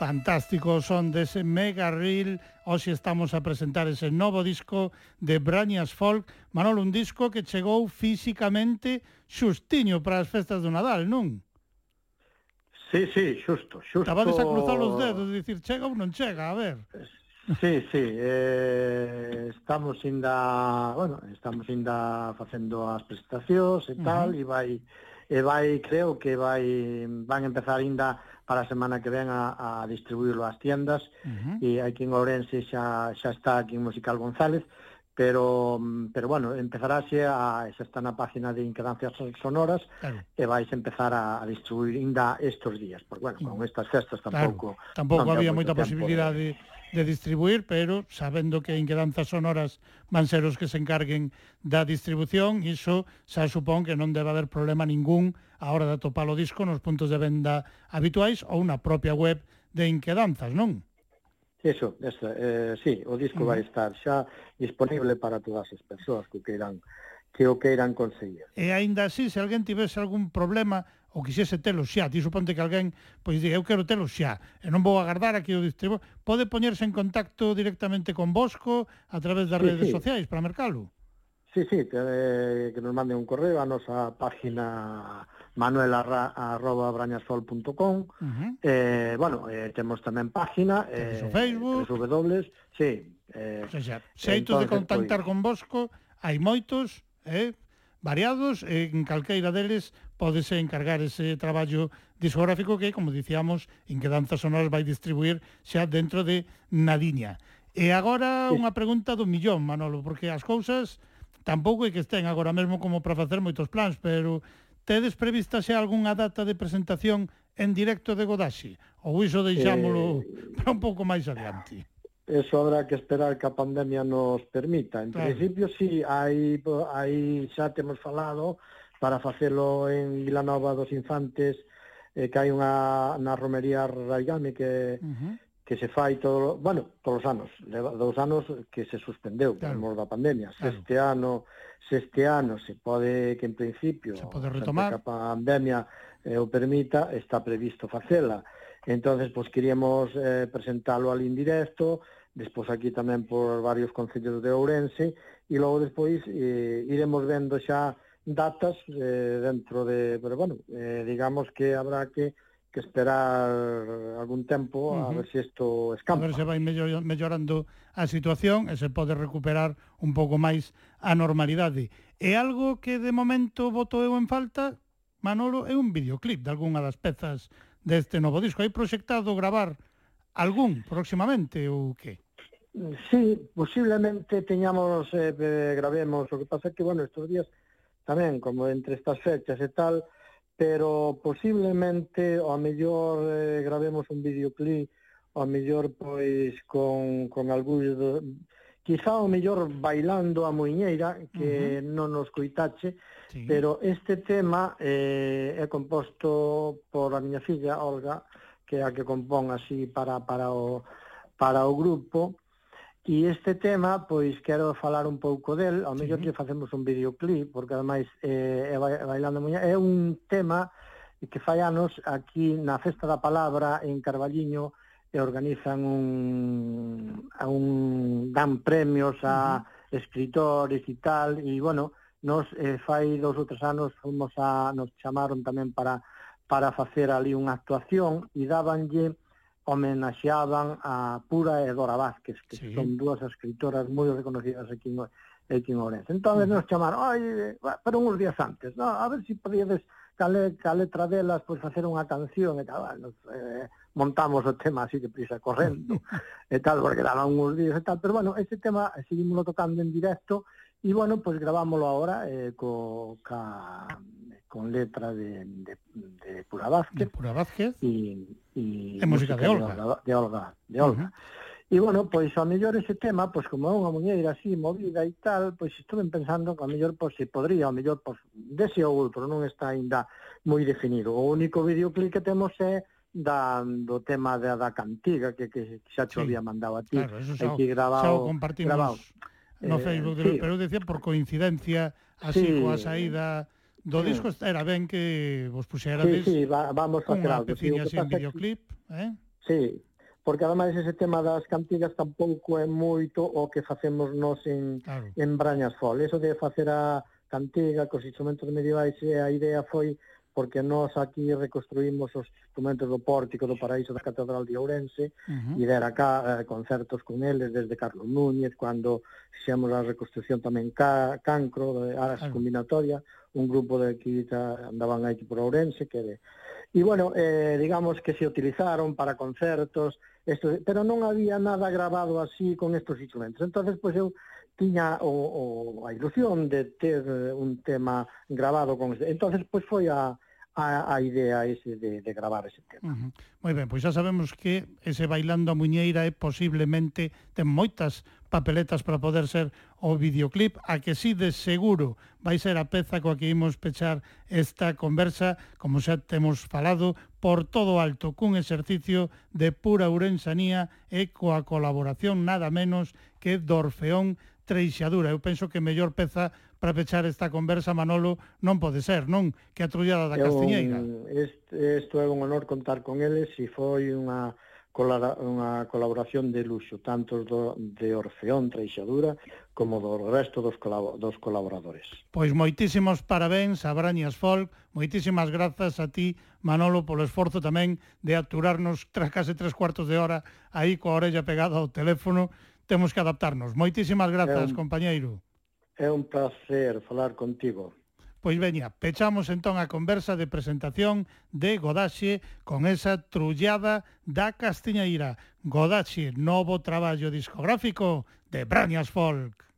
fantástico son dese mega reel Hoxe estamos a presentar ese novo disco de Brañas Folk Manolo, un disco que chegou físicamente xustiño para as festas do Nadal, non? Sí, sí, xusto, xusto. Tabades a cruzar os dedos, dicir, chega ou non chega, a ver. Sí, sí, eh, estamos inda, bueno, estamos inda facendo as presentacións e tal, uh -huh. e vai, e vai, creo que vai, van empezar inda, para a semana que ven a, a distribuirlo ás tiendas uh -huh. e aquí en Ourense xa, xa está aquí en Musical González pero pero bueno, empezarase a xa está na página de Inquedancias Sonoras claro. e vais empezar a, a distribuir ainda estes días, porque bueno, con mm. estas festas tampouco claro. tampouco había moita posibilidade de... de distribuir, pero sabendo que Inquedanzas Sonoras van ser os que se encarguen da distribución, iso xa supón que non debe haber problema ningún a hora de atopar o disco nos puntos de venda habituais ou na propia web de Inquedanzas, non? Eso, eso eh, sí, o disco uh -huh. vai estar xa disponible para todas as persoas que queiran que o queiran conseguir. E aínda así, se alguén tivese algún problema ou quixese telo xa, ti suponte que alguén pois diga, eu quero telo xa, e non vou agardar aquí o distribu, pode poñerse en contacto directamente con Bosco a través das sí, redes sí. sociais para mercalo? Sí, sí, que, eh, que nos mande un correo a nosa página manuel arra, arroba brañasol.com uh -huh. eh, bueno, eh, temos tamén página eh, Facebook www, sí, eh, o sea, xeitos de pois, contactar con Bosco hai moitos eh, variados e en calqueira deles podese encargar ese traballo discográfico que, como dicíamos, en Quedanzas Sonoras vai distribuir xa dentro de Nadiña. E agora sí. unha pregunta do millón, Manolo, porque as cousas tampouco é que estén agora mesmo como para facer moitos plans, pero Tedes prevista xa algunha data de presentación en directo de Godaxi? Ou iso deixámolo eh, para un pouco máis adiante? Eso habrá que esperar que a pandemia nos permita. En claro. principio, sí, hai, hai xa temos falado para facelo en Vilanova dos Infantes, eh, que hai unha na romería Raigame que uh -huh que se fai todo, bueno, todos os anos, leva dous anos que se suspendeu claro. por mor da pandemia. Claro. Este ano se este ano se pode que en principio se pode retomar. a pandemia eh, o permita, está previsto facela. Entonces, pois queríamos eh, presentalo al indirecto, despois aquí tamén por varios concellos de Ourense e logo despois eh, iremos vendo xa datas eh, dentro de, pero bueno, eh, digamos que habrá que que esperar algún tempo a uh -huh. ver se si isto escapa. A ver se vai mellorando a situación e se pode recuperar un pouco máis a normalidade. E algo que de momento voto eu en falta, Manolo, é un videoclip de algunha das pezas deste novo disco. Hai proxectado gravar algún próximamente ou que? Sí, posiblemente teñamos, eh, eh gravemos, o que pasa que, bueno, estes días tamén, como entre estas fechas e tal, pero posiblemente ao mellor eh, gravemos un videoclip ao mellor pois con, con algún do... quizá ao mellor bailando a muiñeira que uh -huh. non nos coitache sí. pero este tema eh, é composto por a miña filla Olga que é a que compón así para, para, o, para o grupo E este tema, pois, quero falar un pouco del, ao mellor sí. que facemos un videoclip, porque ademais eh, é Bailando Muña, é un tema que fai anos aquí na Festa da Palabra en Carballiño e organizan un, a un dan premios a uh -huh. escritores e tal, e bueno, nos eh, fai dos ou tres anos fomos a, nos chamaron tamén para para facer ali unha actuación e dabanlle homenaxeaban a Pura e Dora Vázquez, que sí. son dúas escritoras moi reconocidas aquí en, aquí en Ourense. Entón, uh -huh. nos chamaron, Ai, pero uns días antes, no? a ver se si podíades cale, ca letra delas, pois facer unha canción e tal, bueno, nos, eh, montamos o tema así de prisa correndo e tal, porque daban uns días e tal, pero bueno, ese tema seguimos tocando en directo E, bueno, pois pues, grabámoslo ahora eh, co, ca, con letra de, de, de Pura Vázquez. De Pura Vázquez. E, e, e música, de Olga. De Olga, de Olga. Uh -huh. E, bueno, pois, ao mellor ese tema, pois, como é unha muñeira así, movida e tal, pois, estuve pensando que ao mellor, pois, se podría, ao mellor, pois, dese ou outro, non está ainda moi definido. O único videoclip que temos é da, do tema da, da cantiga que, que xa cho sí. había mandado a ti. Claro, eso xa, o, xa o compartimos. Grabado no eh, Facebook, eh, sí. pero eu decía por coincidencia, así sí. coa saída do sí. disco, era ben que vos puxerades sí, sí, va, vamos a unha peciña sin videoclip, eh? Sí, porque ademais ese tema das cantigas tampouco é moito o que facemos nós en, claro. en Brañas Fol. Eso de facer a cantiga cos instrumentos medievais, eh, a idea foi porque nós aquí reconstruímos os instrumentos do pórtico do paraíso da Catedral de Ourense uh -huh. e dera cá eh, concertos con eles desde Carlos Núñez, cando fixemos a reconstrucción tamén ca, Cancro, de Aras uh -huh. Combinatoria, un grupo de que andaban aquí por Ourense, que de... E, bueno, eh, digamos que se utilizaron para concertos, esto, pero non había nada grabado así con estos instrumentos. entonces pois, pues, eu tiña o, o, a ilusión de ter un tema grabado con... entonces pois, pues, foi a a, a idea ese de, de gravar ese tema. Uh -huh. Moi ben, pois xa sabemos que ese Bailando a Muñeira é posiblemente ten moitas papeletas para poder ser o videoclip, a que si de seguro vai ser a peza coa que imos pechar esta conversa, como xa temos falado, por todo alto, cun exercicio de pura urensanía e coa colaboración nada menos que do Orfeón Treixadura. Eu penso que mellor peza para pechar esta conversa, Manolo, non pode ser, non? Que a trullada da Castiñeira. Isto é un honor contar con eles e foi unha unha colaboración de luxo, tanto do, de Orfeón Treixadura como do resto dos, dos colaboradores. Pois moitísimos parabéns a Brañas Folk, moitísimas grazas a ti, Manolo, polo esforzo tamén de aturarnos tras case tres cuartos de hora aí coa orella pegada ao teléfono, temos que adaptarnos. Moitísimas grazas, é un... compañeiro. É un placer falar contigo. Pois veña, pechamos entón a conversa de presentación de Godaxe con esa trullada da Castiñeira. Godaxe, novo traballo discográfico de Brañas Folk.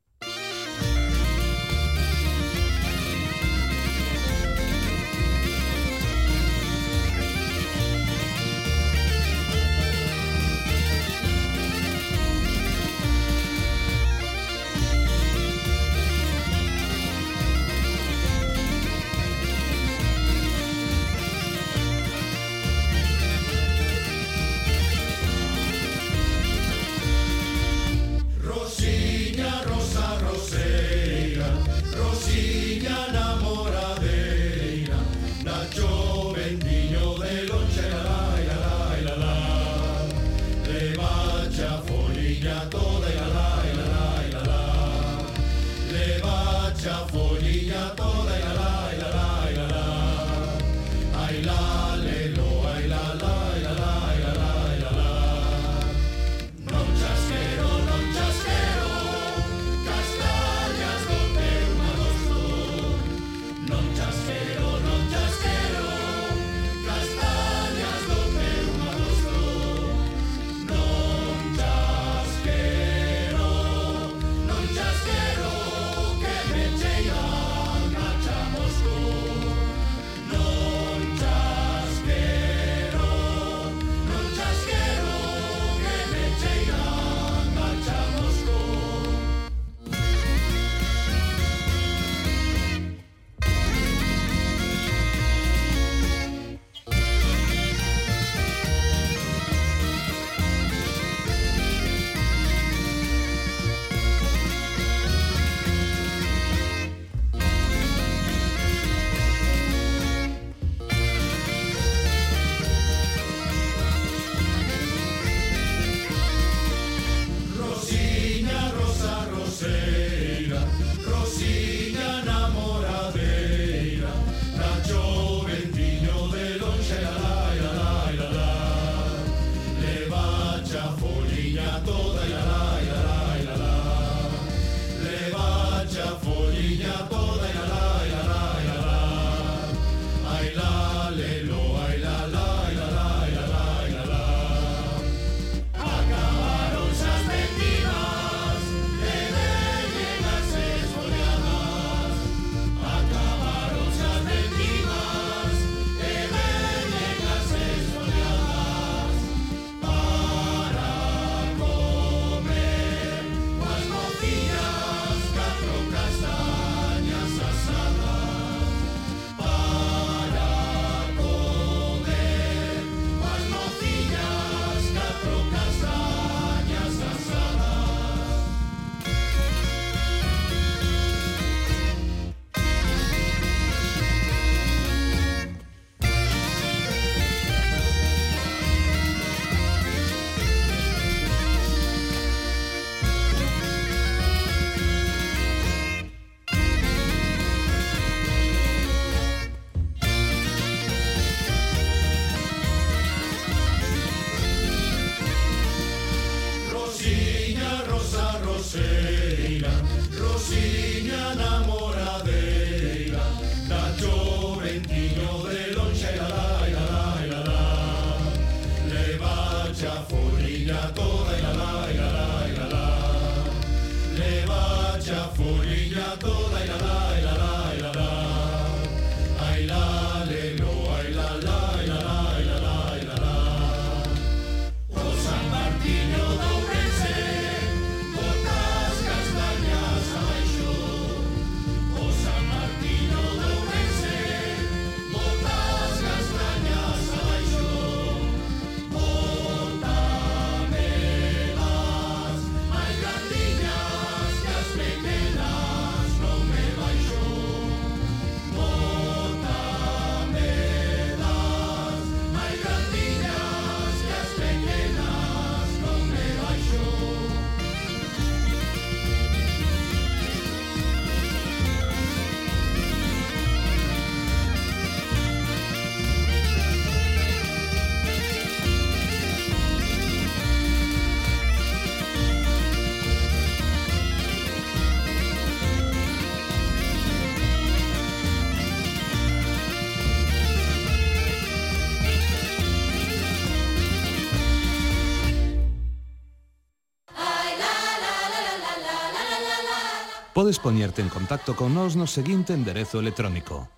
Podes poñerte en contacto con nós no seguinte enderezo electrónico.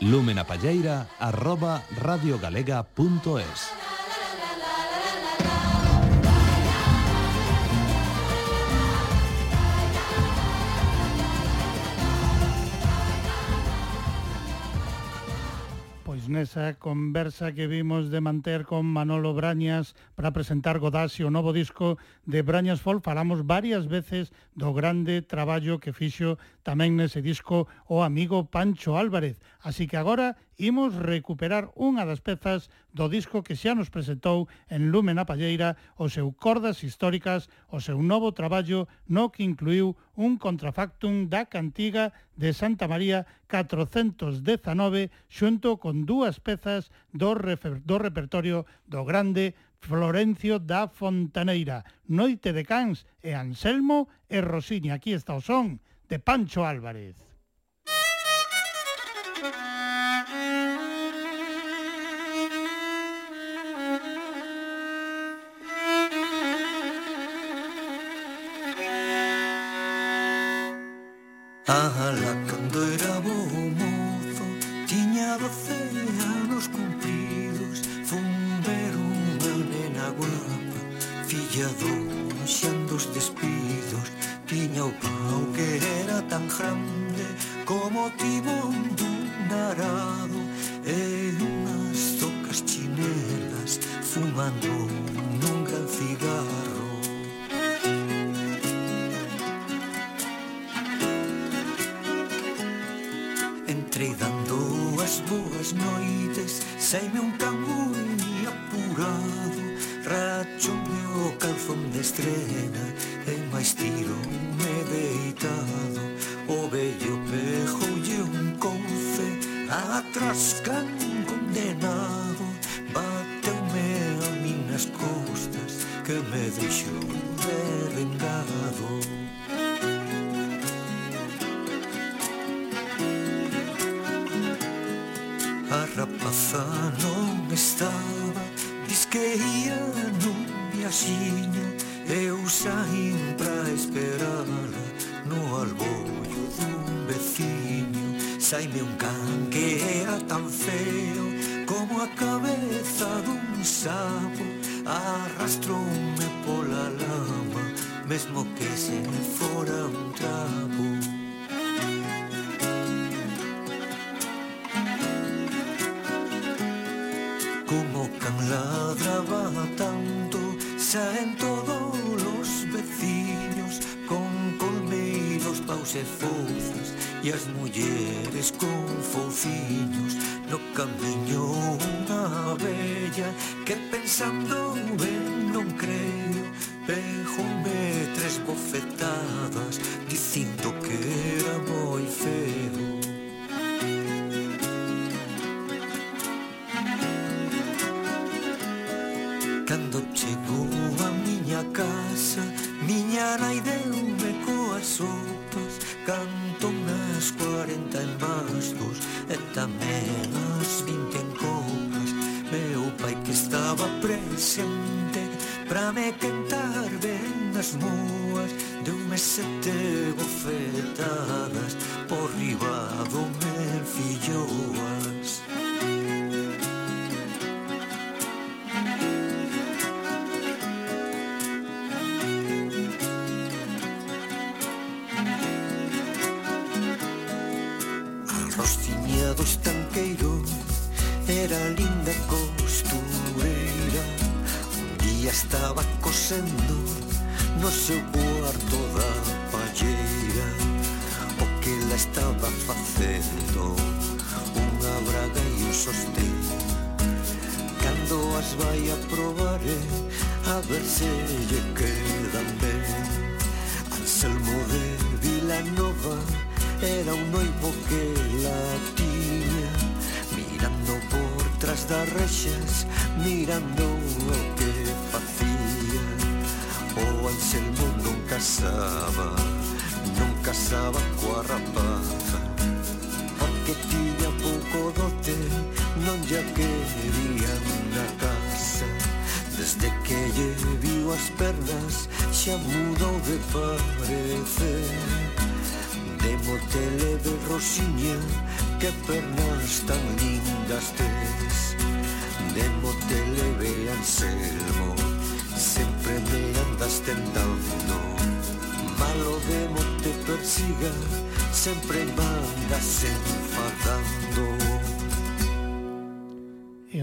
Lumenapalleira arroba radiogalega.es esa conversa que vimos de manter con Manolo Brañas para presentar Godasio, o novo disco de Brañas Folk. Falamos varias veces do grande traballo que fixo tamén nese disco o amigo Pancho Álvarez. Así que agora imos recuperar unha das pezas do disco que xa nos presentou en Lumen a Palleira o seu Cordas Históricas, o seu novo traballo no que incluiu un contrafactum da cantiga de Santa María 419 xunto con dúas pezas do, refer do repertorio do grande Florencio da Fontaneira, Noite de Cans e Anselmo e Rosiña. Aquí está o son de Pancho Álvarez. Ala cando era bo mozo Tiña doce anos cumpridos. Fun ver unha nena guapa Filla do xan dos despidos. Tiña o pau que era tan grande Como timón dun arado E unhas tocas chinelas Fumando boas noites Saime un cangui apurado Rachome o calzón de estrena E máis tiro me deitado. O bello pejolle un conce Atrascan condenado Bateume a minas costas Que me deixou merengado rapaza non estaba Disque ia nun viaxiño Eu saín pra esperala No albollo dun veciño Saime un can que era tan feo Como a cabeza dun sapo. Arrastroume pola lama Mesmo que se me fora un trapo. Pensa en todos os veciños Con colmeiros, paus e fouzas E as mulleres con fouciños No camiño unha bella Que pensando ben non creo. Pejome tres bofetadas Dicindo que era moi feo. xente Para me cantar ben as moas Deume sete mesete noche mudó de parecer. De motele de Rossiñol, que pernas tan lindas tes. De motele de Anselmo, siempre me andas tentando. Malo de te persiga, siempre mandas enfadando.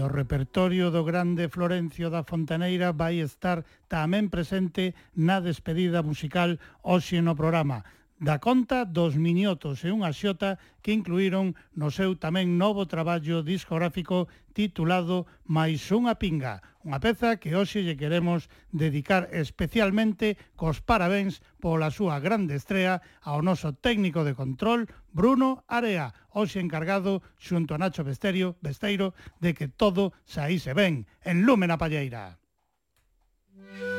o repertorio do grande Florencio da Fontaneira vai estar tamén presente na despedida musical hoxe no programa da conta dos Miñotos e unha xota que incluíron no seu tamén novo traballo discográfico titulado Mais unha pinga, unha peza que hoxe lle queremos dedicar especialmente cos parabéns pola súa grande estrea ao noso técnico de control Bruno Area, hoxe encargado xunto a Nacho Besteiro, Besteiro de que todo saíse ben en Lúmena Palleira. Música